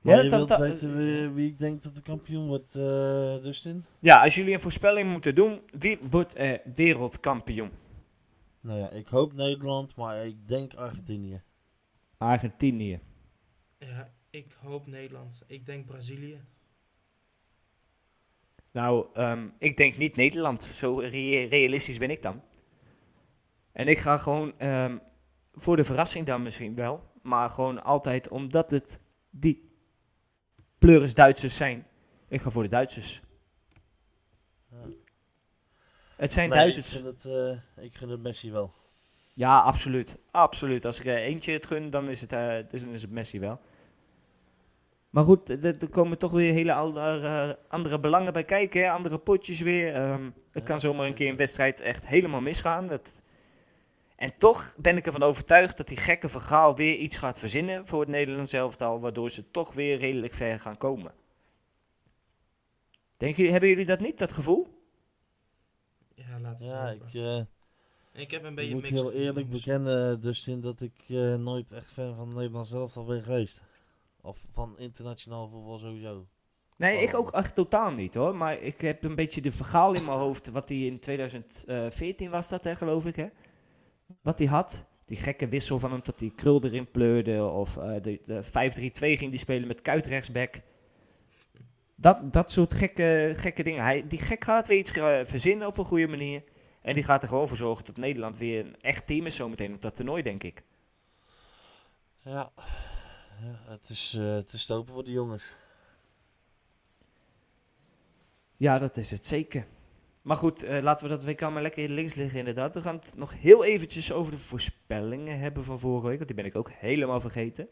Maar Ja, je dat- wilt dat- weten wie, wie ik denk dat de kampioen wordt, eh Dustin? Ja, als jullie een voorspelling moeten doen, wie wordt er wereldkampioen? Nou ja, ik hoop Nederland, maar ik denk Argentinië. Argentinië. Ja, ik hoop Nederland. Ik denk Brazilië. Nou, ehm, ik denk niet Nederland. Zo rea- realistisch ben ik dan. En ik ga gewoon ehm, voor de verrassing dan misschien wel. Maar gewoon altijd omdat het die pleuris Duitsers zijn. Ik ga voor de Duitsers. Ja. Het zijn Nee, ik Duitsers. vind het, eh, ik gun het Messi wel. Ja, absoluut. Absoluut. Als ik er eentje het gun, dan is het, dus dan is het Messi wel. Maar goed, er- komen toch weer hele andere, andere belangen bij kijken. Hè? Andere potjes weer. Ehm, het kan zomaar een keer een wedstrijd echt helemaal misgaan. Dat... En toch ben ik ervan overtuigd dat die gekke verhaal weer iets gaat verzinnen voor het Nederlands elftal. Waardoor ze toch weer redelijk ver gaan komen. Denken jullie, hebben jullie dat niet, dat gevoel? Ja, laat het Ja, ik, eh, Ik heb een ik beetje moet heel eerlijk bekennen, Dustin, dat ik eh, nooit echt fan van Nederland zelf al ben geweest. Of van internationaal voetbal sowieso. Nee, ik ook echt totaal niet hoor. Maar ik heb een beetje de verhaal in mijn hoofd. Wat hij in 2014 was dat, hè, geloof ik. Hè? Wat hij had. Die gekke wissel van hem dat hij krul erin pleurde. Of eh, de, de 5-3-2 ging die spelen met Kuit rechtsback. Dat, dat soort gekke, gekke dingen. Hij, die gek gaat weer iets eh, verzinnen op een goede manier. En die gaat er gewoon voor zorgen dat Nederland weer een echt team is zometeen op dat toernooi, denk ik. Ja, het is te stopen voor de jongens. Ja, dat is het zeker. Maar goed, eh, laten we dat WK maar lekker links liggen inderdaad. We gaan het nog heel eventjes over de voorspellingen hebben van vorige week. Want die ben ik ook helemaal vergeten.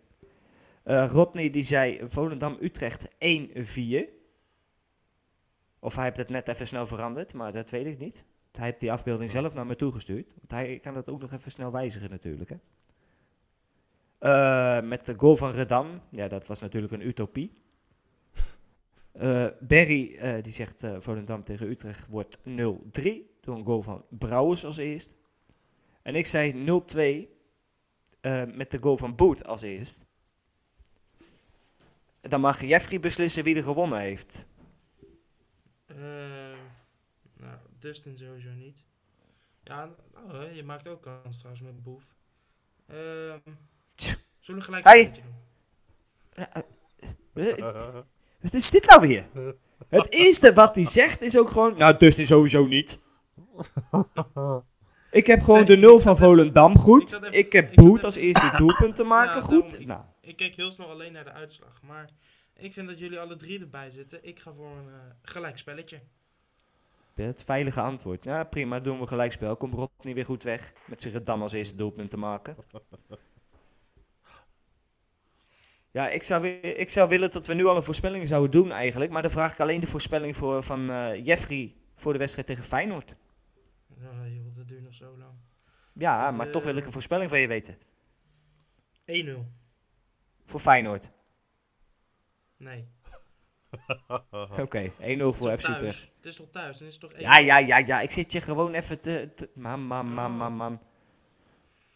Eh, Rodney die zei Volendam-Utrecht 1-4. Of hij heeft het net even snel veranderd, maar dat weet ik niet. Hij heeft die afbeelding zelf naar me toegestuurd. Want hij kan dat ook nog even snel wijzigen natuurlijk. Hè. Eh, met de goal van Redan. Ja, dat was natuurlijk een utopie. [LAUGHS] Eh Berry eh, die zegt eh Volendam tegen Utrecht wordt 0-3 door een goal van Brouwers als eerst. En ik zei 0-2 eh, met de goal van Boet als eerst. Dan mag Jeffrey beslissen wie er gewonnen heeft. Eh, nou, Dustin sowieso niet. Ja, hè, je maakt ook kans trouwens met Boef. Zullen we gelijk een beetje doen? Eh, Wat is dit nou weer? Het eerste wat hij zegt is ook gewoon... Nou, Dustin sowieso niet. Ik heb gewoon de nul van Volendam goed. Ik heb Boet als eerste doelpunt te [LAUGHS] maken goed. Nou, Ik keek heel snel alleen naar de uitslag. Maar ik vind dat jullie alle drie erbij zitten. Ik ga voor een eh, gelijk spelletje. het veilige antwoord. Ja, prima, doen we gelijkspel. Komt Rodney weer goed weg. Met zijn dan als eerste doelpunt te maken. Ja, ik zou, ik zou willen dat we nu al een voorspelling zouden doen eigenlijk. Maar dan vraag ik alleen de voorspelling voor, van eh, Jeffrey voor de wedstrijd tegen Feyenoord. Ja, joh, dat duurt nog zo lang. Ja, maar toch wil ik Eh. een voorspelling van je weten. 1-0. Voor Feyenoord. Nee. [LAUGHS] Oké, 1-0 Het is voor FC? Utrecht. Het is toch thuis? Dan is het toch 1 Ja, ja, ja, ja. Ik zit je gewoon even te... te man, man, man, man, man.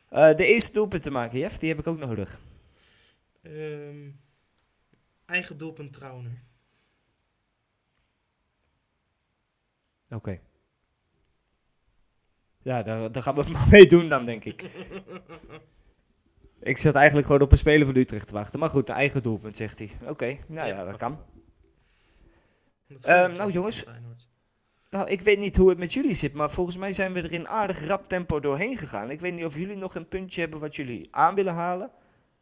Eh, de eerste doelpunt te maken, Jeff. Die heb ik ook nodig. Ehm, eigen doelpunt Trauner. Oké. Ja, daar, daar gaan we het [LAUGHS] maar mee doen dan, denk ik. ik zat eigenlijk gewoon op een speler van Utrecht te wachten. Maar goed, eigen doelpunt, zegt hij. Oké, nou ja, dat kan. Dat Ehm, nou, jongens. Nou, ik weet niet hoe het met jullie zit, maar volgens mij zijn we er in aardig rap tempo doorheen gegaan. Ik weet niet of jullie nog een puntje hebben wat jullie aan willen halen.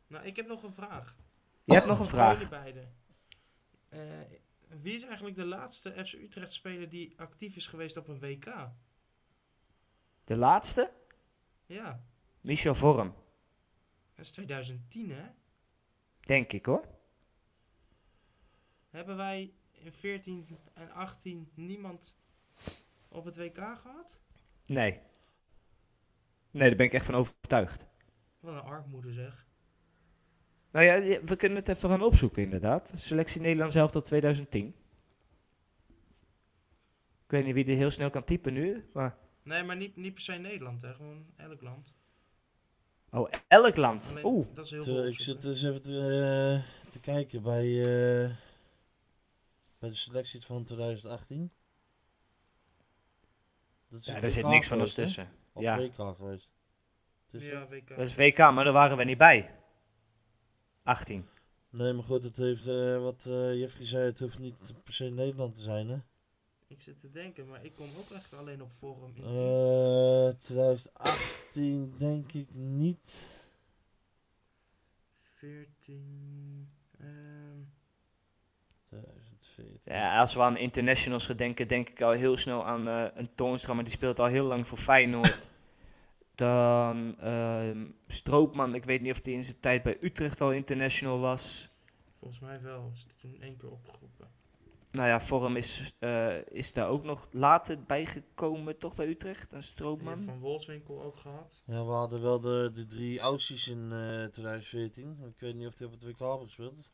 Nou, ik heb nog een vraag. Je hebt nog een vraag. beiden. Eh, wie is eigenlijk de laatste FC Utrecht speler die actief is geweest op een WK? De laatste? Ja, Michel Vorm, dat is 2010 hè? denk ik hoor. Hebben wij in 14 en 18 niemand op het WK gehad? Nee. Nee, daar ben ik echt van overtuigd. Wat een armoede zeg. Nou ja, we kunnen het even gaan opzoeken inderdaad. Selectie Nederland zelf tot 2010. Ik weet niet wie er heel snel kan typen nu, maar... Nee, maar niet, niet per se Nederland hè, gewoon elk land. Oh, elk land. Alleen, Oeh, dat is heel veel ik zit dus even te, eh, te kijken bij, eh, bij de selectie van 2018. Dat is ja, daar zit niks van ons tussen. Of Ja. WK geweest. Dus Ja, WK. Dat is WK, maar daar waren we niet bij. 18. Nee, maar goed, het heeft, eh, wat eh, Jeffrey zei, het hoeft niet per se Nederland te zijn, hè? Ik zit te denken, maar ik kom ook echt alleen op Forum in Eh 2018 denk ik niet. 14. ehm, 2014. Ja, als we aan internationals gaan denken, denk ik al heel snel aan eh, een Toornstra, maar die speelt al heel lang voor Feyenoord. Dan ehm, Stroopman, ik weet niet of hij in zijn tijd bij Utrecht al international was. volgens mij wel. Is toen één keer opgeroepen. Nou ja, Vorm is, eh, is daar ook nog later bijgekomen, toch bij Utrecht? Een Die Stroopman? Van Wolfswinkel ook gehad. Ja, we hadden wel de, de drie Aussies in eh 2014. Ik weet niet of die op het WK hebben gespeeld.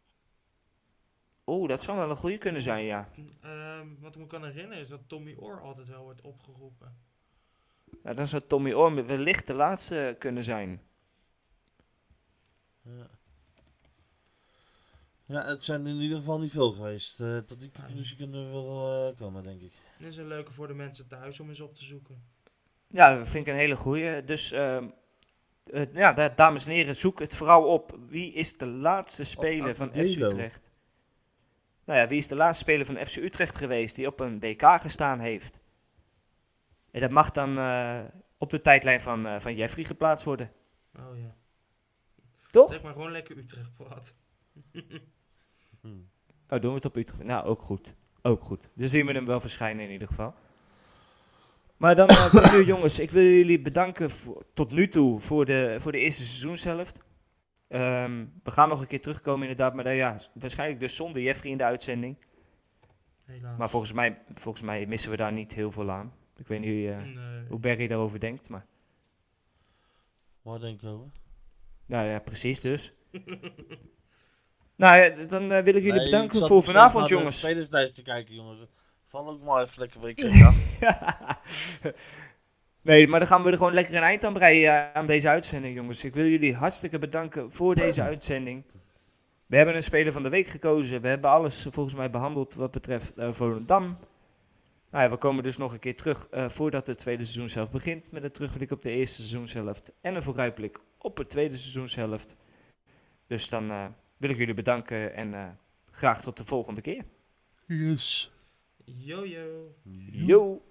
Oeh, dat zou wel een goede kunnen zijn, ja. Ehm, wat ik me kan herinneren is dat Tommy Oor altijd wel wordt opgeroepen. Ja dan zou Tommy Orme wellicht de laatste kunnen zijn. Ja. ja, het zijn in ieder geval niet veel geweest. Eh, tot die conclusie kunnen we wel eh, komen, denk ik. Dit is een leuke voor de mensen thuis om eens op te zoeken. Ja, dat vind ik een hele goeie. Dus ehm, eh, ja, da- dames en heren, zoek het vooral op. Wie is de laatste speler van FC. Utrecht? Nou ja, wie is de laatste speler van FC Utrecht geweest die op een WK gestaan heeft? En dat mag dan eh, op de tijdlijn van, eh, van Jeffrey geplaatst worden. Oh ja. Toch? Zeg maar gewoon lekker Utrecht praat. [LAUGHS] Hm. Oh, doen we het op Utrecht? Nou, ook goed. Ook goed. Dan zien we hem wel verschijnen in ieder geval. Maar dan eh, [COUGHS] voor nu jongens, ik wil jullie bedanken voor, tot nu toe voor de, voor de eerste seizoenshelft. Ehm, we gaan nog een keer terugkomen inderdaad, maar dan, ja, waarschijnlijk dus zonder Jeffrey in de uitzending. Helaas. Maar volgens mij, volgens mij missen we daar niet heel veel aan. Ik weet niet hoe, je- Nee. hoe Barry daarover denkt, maar... Waar denk ik over? Nou ja, precies dus. [LAUGHS] nou ja, dan eh, wil ik jullie Nee, ik bedanken zat voor vanavond jongens. spelerslijst te kijken, jongens. Val ook maar even lekker voor je [LAUGHS] kijken. [LAUGHS] Nee, maar dan gaan we er gewoon lekker een eind aan breien eh, aan deze uitzending, jongens. Ik wil jullie hartstikke bedanken voor deze uitzending. We hebben een speler van de week gekozen. We hebben alles eh, volgens mij behandeld wat betreft eh Volendam. Nou ja, we komen dus nog een keer terug eh, voordat het tweede seizoenzelf begint. Met een terugblik op de eerste seizoenshelft en een vooruitblik op het tweede seizoenshelft. Dus dan eh, wil ik jullie bedanken en eh, graag tot de volgende keer. Yes. Yo, yo. Yo.